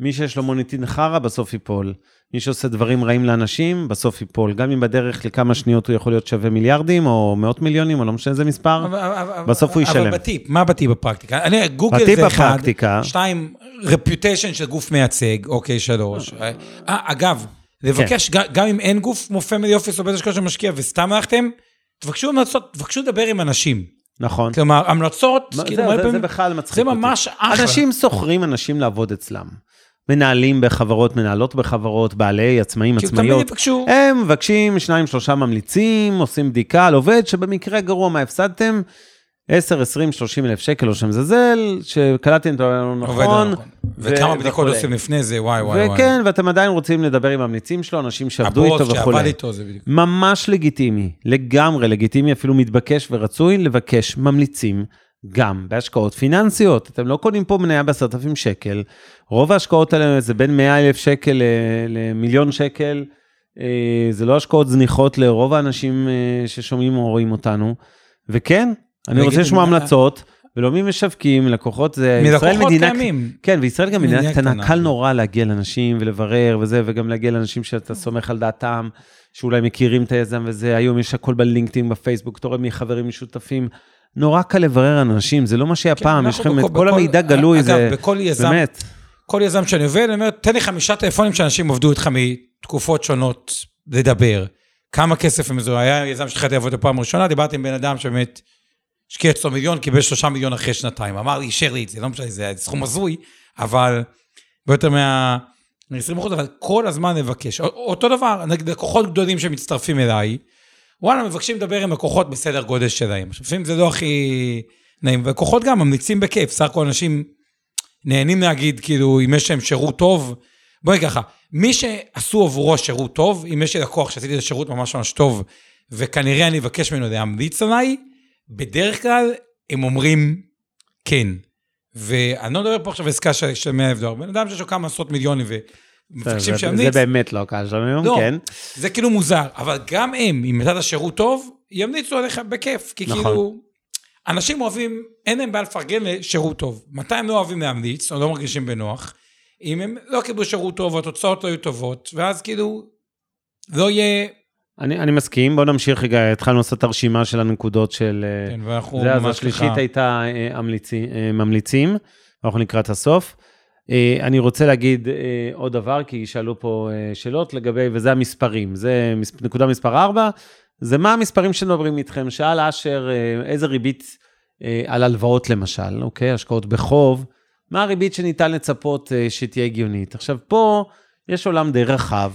מי שיש לו מוניטין חרא, בסוף ייפול. מי שעושה דברים רעים לאנשים, בסוף ייפול. גם אם בדרך לכמה שניות הוא יכול להיות שווה מיליארדים, או מאות מיליונים, או לא משנה איזה מספר. אבל- אבל- בסוף הוא ישלם. אבל בטיפ, מה בטיפ בפרקטיקה? אני, גוגל זה אחד, בפרקטיקה. שתיים, reputation של גוף מייצג, אוקיי, שלוש. אה, אגב, לבקש, כן. גם אם אין גוף כמו family office או בית השקעות שמשקיע וסתם הלכתם, תבקשו המלצות, תבקשו לדבר עם אנשים. נכון. כלומר, המלצות, מה- כאילו, זה- זה פעמים- בכלל מצחיק זה אותי. ממש אחלה. אנשים שוכרים אנשים לעבוד אצלם. מנהלים בחברות, מנהלות בחברות, בעלי, עצמאים, עצמאיות. הם מבקשים, שניים, שלושה ממליצים, עושים בדיקה על עובד שבמקרה גרוע מה הפסדתם, 10, 20, 30 אלף שקל או שמזלזל, שקלטתם אותו לא עובד נכון. לא נכון. וכמה בדיקות וכולי. עושים לפני זה, וואי וואי וואי. וכן, ואתם עדיין רוצים לדבר עם הממליצים שלו, אנשים שעבדו איתו הבוס שעבד וכולי. איתו, זה בדיוק. ממש לגיטימי, לגמרי לגיטימי, אפילו מתבקש ורצוי לבקש ממליצים גם בהשקעות פיננסיות. אתם לא קונים פה מניה בעשרת אלפים שקל, רוב ההשקעות האלה זה בין 100 אלף שקל ל- למיליון שקל. אה, זה לא השקעות זניחות לרוב האנשים אה, ששומעים או רואים אותנו. וכן, אני רוצה. לשמוע המלצות, ולא ממשווקים, לקוחות זה... מלקוחות מדינה- קיימים. כן, וישראל גם מדינה מדינה קטנה, קטנה. קל נורא להגיע לאנשים ולברר וזה, וגם להגיע לאנשים שאתה סומך על דעתם, שאולי מכירים את היזם וזה, היום יש הכל בלינקדאין, בפייסבוק, אתה רואה מחברים משותפים. נורא קל לברר אנשים, זה לא מה שהיה כן, פעם, יש לכם את כל המידע גלוי, אגב, זה בכל יזם, באמת. כל יזם שאני עובד, אני אומר, תן לי חמישה טלפונים שאנשים עבדו איתך מתקופות שונות לדבר. כמה כסף הם זו, היה יזם שהתחלתי לעבוד בפעם הראשונה, דיברתי עם בן אדם שבאמת השקיע אצלו מיליון, קיבל שלושה מיליון אחרי שנתיים. אמר לי, אישר לי את זה, לא משנה, זה סכום הזוי, אבל הרבה יותר מה... מ-20 אחוז, אבל כל הזמן לבקש. א- אותו דבר, נגיד לקוחות גדולים שמצטרפים אליי, וואלה, מבקשים לדבר עם לקוחות בסדר גודל שלהם. עכשיו, לפעמים זה לא הכי נעים, ולקוחות גם ממליצים בכיף, סך הכל אנשים נהנים להגיד, כאילו, אם יש להם שירות טוב, בואי ככה, מי שעשו עבורו שירות טוב, אם יש לי לקוח שעשיתי את השירות ממש ממש טוב, וכנראה אני אבקש ממנו להמליץ עליי, בדרך כלל הם אומרים כן. ואני לא מדבר פה עכשיו על עסקה של של 100 אלף דולר, בן אדם שיש לו כמה עשרות מיליונים ומבקשים זה- זה שימליץ, באמת לא הקהל שלנו היום, לא, כן. זה כאילו מוזר, אבל גם הם, אם נתת שירות טוב, ימליצו עליך בכיף, כי נכון. כאילו, אנשים אוהבים, אין להם בעיה לפרגן לשירות טוב. מתי הם לא אוהבים להמליץ, או לא מרגישים בנוח? אם הם לא קיבלו שירות טוב, והתוצאות לא היו טובות, ואז כאילו, לא יהיה, אני אני מסכים, בואו נמשיך רגע, התחלנו לעשות את הרשימה של הנקודות של... כן, ואנחנו זה, אז ממש השלישית ככה- הייתה אה, המליצי, אה, ממליצים, ואנחנו לקראת הסוף. אה, אני רוצה להגיד אה, עוד דבר, כי שאלו פה אה, שאלות לגבי, וזה המספרים. זה נקודה מספר 4, זה מה המספרים שמדברים איתכם. שאל אשר, איזה ריבית על הלוואות למשל, אוקיי? השקעות בחוב, מה הריבית שניתן לצפות שתהיה הגיונית. עכשיו, פה יש עולם די רחב.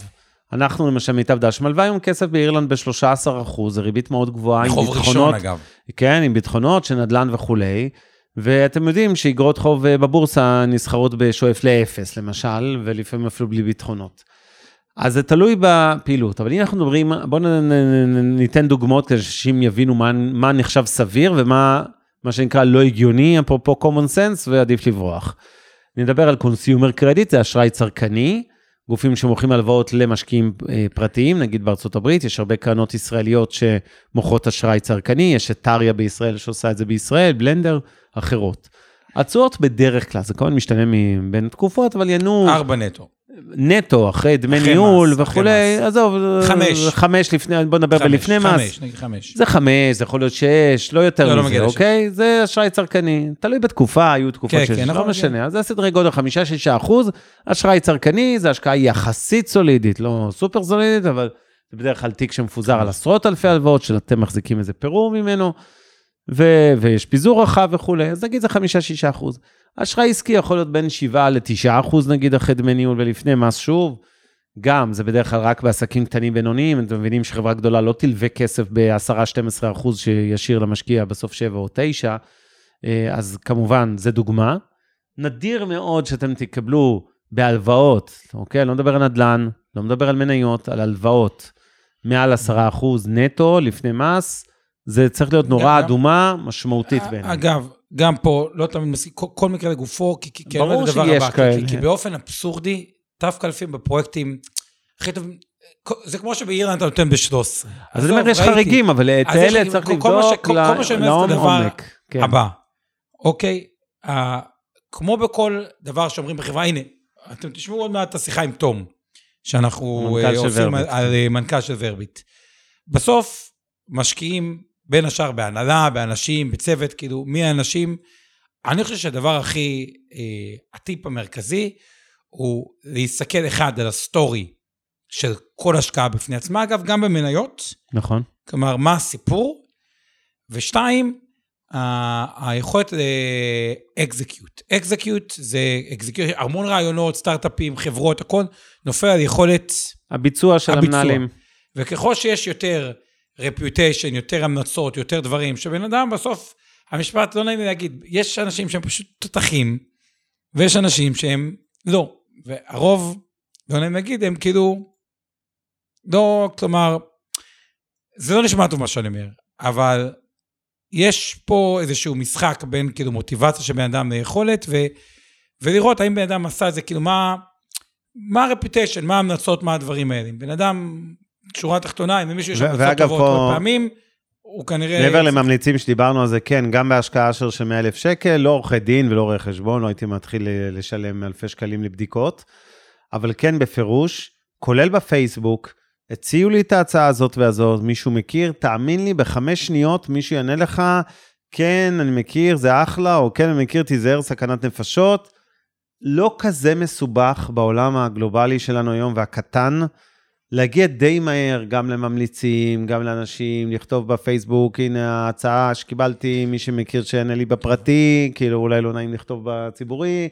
אנחנו למשל מיטב דש מלווה היום כסף באירלנד ב-13 אחוז, זו ריבית מאוד גבוהה, עם חוב ראשון אגב. כן, עם ביטחונות של נדל"ן וכולי. ואתם יודעים שאיגרות חוב אה, בבורסה נסחרות בשואף לאפס, למשל, ולפעמים אפילו בלי ביטחונות. אז זה תלוי בפעילות, אבל אם אנחנו מדברים, בואו ניתן דוגמאות כדי שאנשים יבינו מה, מה נחשב סביר ומה מה שנקרא לא הגיוני, אפרופו common sense, ועדיף לברוח. נדבר על קונסיומר קרדיט, זה אשראי צרכני, גופים שמוכרים הלוואות למשקיעים אה, פרטיים, נגיד בארצות הברית, יש הרבה קרנות ישראליות שמוכרות אשראי צרכני, יש את טריה בישראל שעושה את זה בישראל, בלנדר, אחרות. התשואות בדרך כלל, זה כמובן משתנה מבין תקופות, אבל ינועו ארבע נטו. נטו, אחרי דמי אחרי ניהול מס, וכולי. עזוב, חמש. חמש לפני, בוא נדבר בלפני מס. חמש, נגיד חמש. זה חמש, זה יכול להיות שש, לא יותר לא, לא מזה, לשש. אוקיי? זה אשראי צרכני, תלוי בתקופה, היו תקופות כן, שש, כן, לא נכון, משנה, אז זה סדרי גודל חמישה-שישה אחוז, אשראי צרכני זה השקעה יחסית סולידית, לא סופר סולידית, אבל זה בדרך כלל תיק שמפוזר על עשרות אלפי הלוואות, שאתם מחזיקים איזה פירור ממנו, ו- ויש פיזור רחב וכולי, אז נגיד זה חמישה-שישה אחוז. אשראי עסקי יכול להיות בין שבעה לתשעה אחוז נגיד אחרי דמי ניהול ולפני מס שוב. גם, זה בדרך כלל רק בעסקים קטנים בינוניים, אתם מבינים שחברה גדולה לא תלווה כסף ב-10-12 אחוז שישיר למשקיע בסוף 7 או 9, אה, אז כמובן, זה דוגמה. נדיר מאוד שאתם תקבלו בהלוואות, אוקיי? לא מדבר על נדל"ן, לא מדבר על מניות, על הלוואות. מעל 10 אחוז נטו לפני מס, זה צריך להיות נורה גם- אדומה משמעותית בעיניי. אגב, גם פה, לא תמיד מסכים, כל, כל מקרה לגופו, כי, כי, כי אני אומר את הדבר הבא, כי- כאלה. כי, כי באופן אבסורדי, דווקא לפעמים בפרויקטים, הכי טוב, זה כמו שבאירלנד אתה נותן ב-13. אז אני אומר, יש חריגים, אבל את אלה. צריך לבדוק כל- כל מה שאני אומר זה את הדבר לעומק. כן. הבא, אוקיי? כמו בכל דבר שאומרים בחברה, הנה, אתם תשמעו עוד מעט את השיחה עם תום, שאנחנו המנכ"ל אה, עושים. על אה, מנכ"ל של ורביט. בסוף, משקיעים בין השאר בהנהלה, באנשים, בצוות, כאילו, מי האנשים. אני חושב שהדבר הכי, אה, הטיפ המרכזי, הוא להסתכל אחד על ה story של כל השקעה בפני עצמה, אגב, גם במניות, נכון. כלומר, מה הסיפור? ושתיים, ה- היכולת אקזקיוט. אקזקיוט זה אקזקיוט, המון רעיונות, סטארט-אפים, חברות, הכל נופל על יכולת, הביצוע של הביצוע. המנהלים. וככל שיש יותר רפיוטיישן, יותר המלצות, יותר דברים, שבן אדם בסוף, המשפט, לא נעים לי להגיד, יש אנשים שהם פשוט תותחים, ויש אנשים שהם לא. והרוב, לא נעים להגיד, הם כאילו, לא, כלומר, זה לא נשמע טוב מה שאני אומר, אבל יש פה איזשהו משחק בין כאילו מוטיבציה של בן אדם ליכולת, ו, ולראות האם בן אדם עשה את זה, כאילו מה, מה הרפיוטיישן, מה ההמלצות, מה הדברים האלה. בן אדם, שורה תחתונה, אם למישהו יש המלצות טובות פה- פעמים, הוא כנראה... מעבר לממליצים שדיברנו על זה, כן, גם בהשקעה של של 100 אלף שקל, לא עורכי דין ולא רואי חשבון, לא הייתי מתחיל לשלם אלפי שקלים לבדיקות, אבל כן בפירוש, כולל בפייסבוק, הציעו לי את ההצעה הזאת והזאת, מישהו מכיר, תאמין לי, בחמש שניות מישהו יענה לך, כן, אני מכיר, זה אחלה, או כן, אני מכיר, תיזהר, סכנת נפשות. לא כזה מסובך בעולם הגלובלי שלנו היום והקטן, להגיע די מהר גם לממליצים, גם לאנשים, לכתוב בפייסבוק, הנה ההצעה שקיבלתי, מי שמכיר שיענה לי בפרטי, כאילו אולי לא נעים לכתוב בציבורי.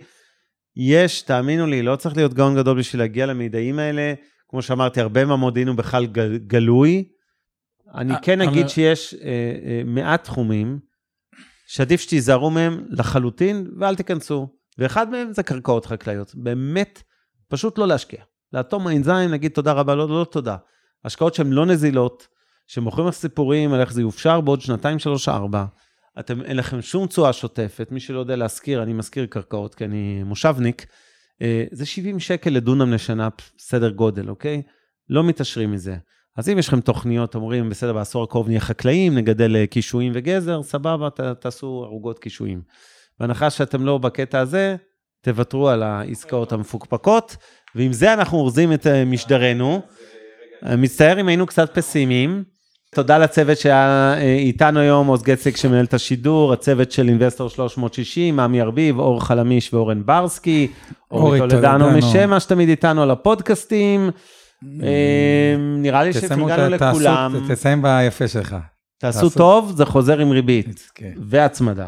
יש, תאמינו לי, לא צריך להיות גאון גדול בשביל להגיע למידעים האלה. כמו שאמרתי, הרבה מהמודיעין הוא בכלל גל- גלוי. אני אה, כן אגיד שיש אה, אה, מעט תחומים שעדיף שתיזהרו מהם לחלוטין ואל תיכנסו. ואחד מהם זה קרקעות חקלאיות. באמת, פשוט לא להשקיע. לאטום זין, להגיד תודה רבה, לא, לא תודה. השקעות שהן לא נזילות, שמוכרים לך סיפורים על איך זה יופשר בעוד שנתיים, שלוש, ארבע. אתם, אין לכם שום תשואה שוטפת. מי שלא יודע להשכיר, אני משכיר קרקעות כי אני מושבניק. אה, זה 70 שקל לדונם לשנה, סדר גודל, אוקיי? לא מתעשרים מזה. אז אם יש לכם תוכניות, אומרים, בסדר, בעשור הקרוב נהיה חקלאים, נגדל אה, קישואים וגזר, סבבה, ת, תעשו ערוגות קישואים. בהנחה שאתם לא בקטע הזה, תוותרו על העסקאות המפוקפקות, ועם זה אנחנו אורזים את אה, משדרנו. אה, מצטער אם היינו קצת פסימיים. תודה לצוות שהיה אה, איתנו היום, עוז גצק שמנהל את השידור, הצוות של אינבסטור 360, עמי ארביב, אור חלמיש ואורן ברסקי, אורי טולדנו. משמע שתמיד איתנו על הפודקאסטים. אה, נראה לי שפרגנו תעשו- לכולם. תסיים ביפה שלך. תעשו תעשו- טוב, זה חוזר עם ריבית כן. והצמדה.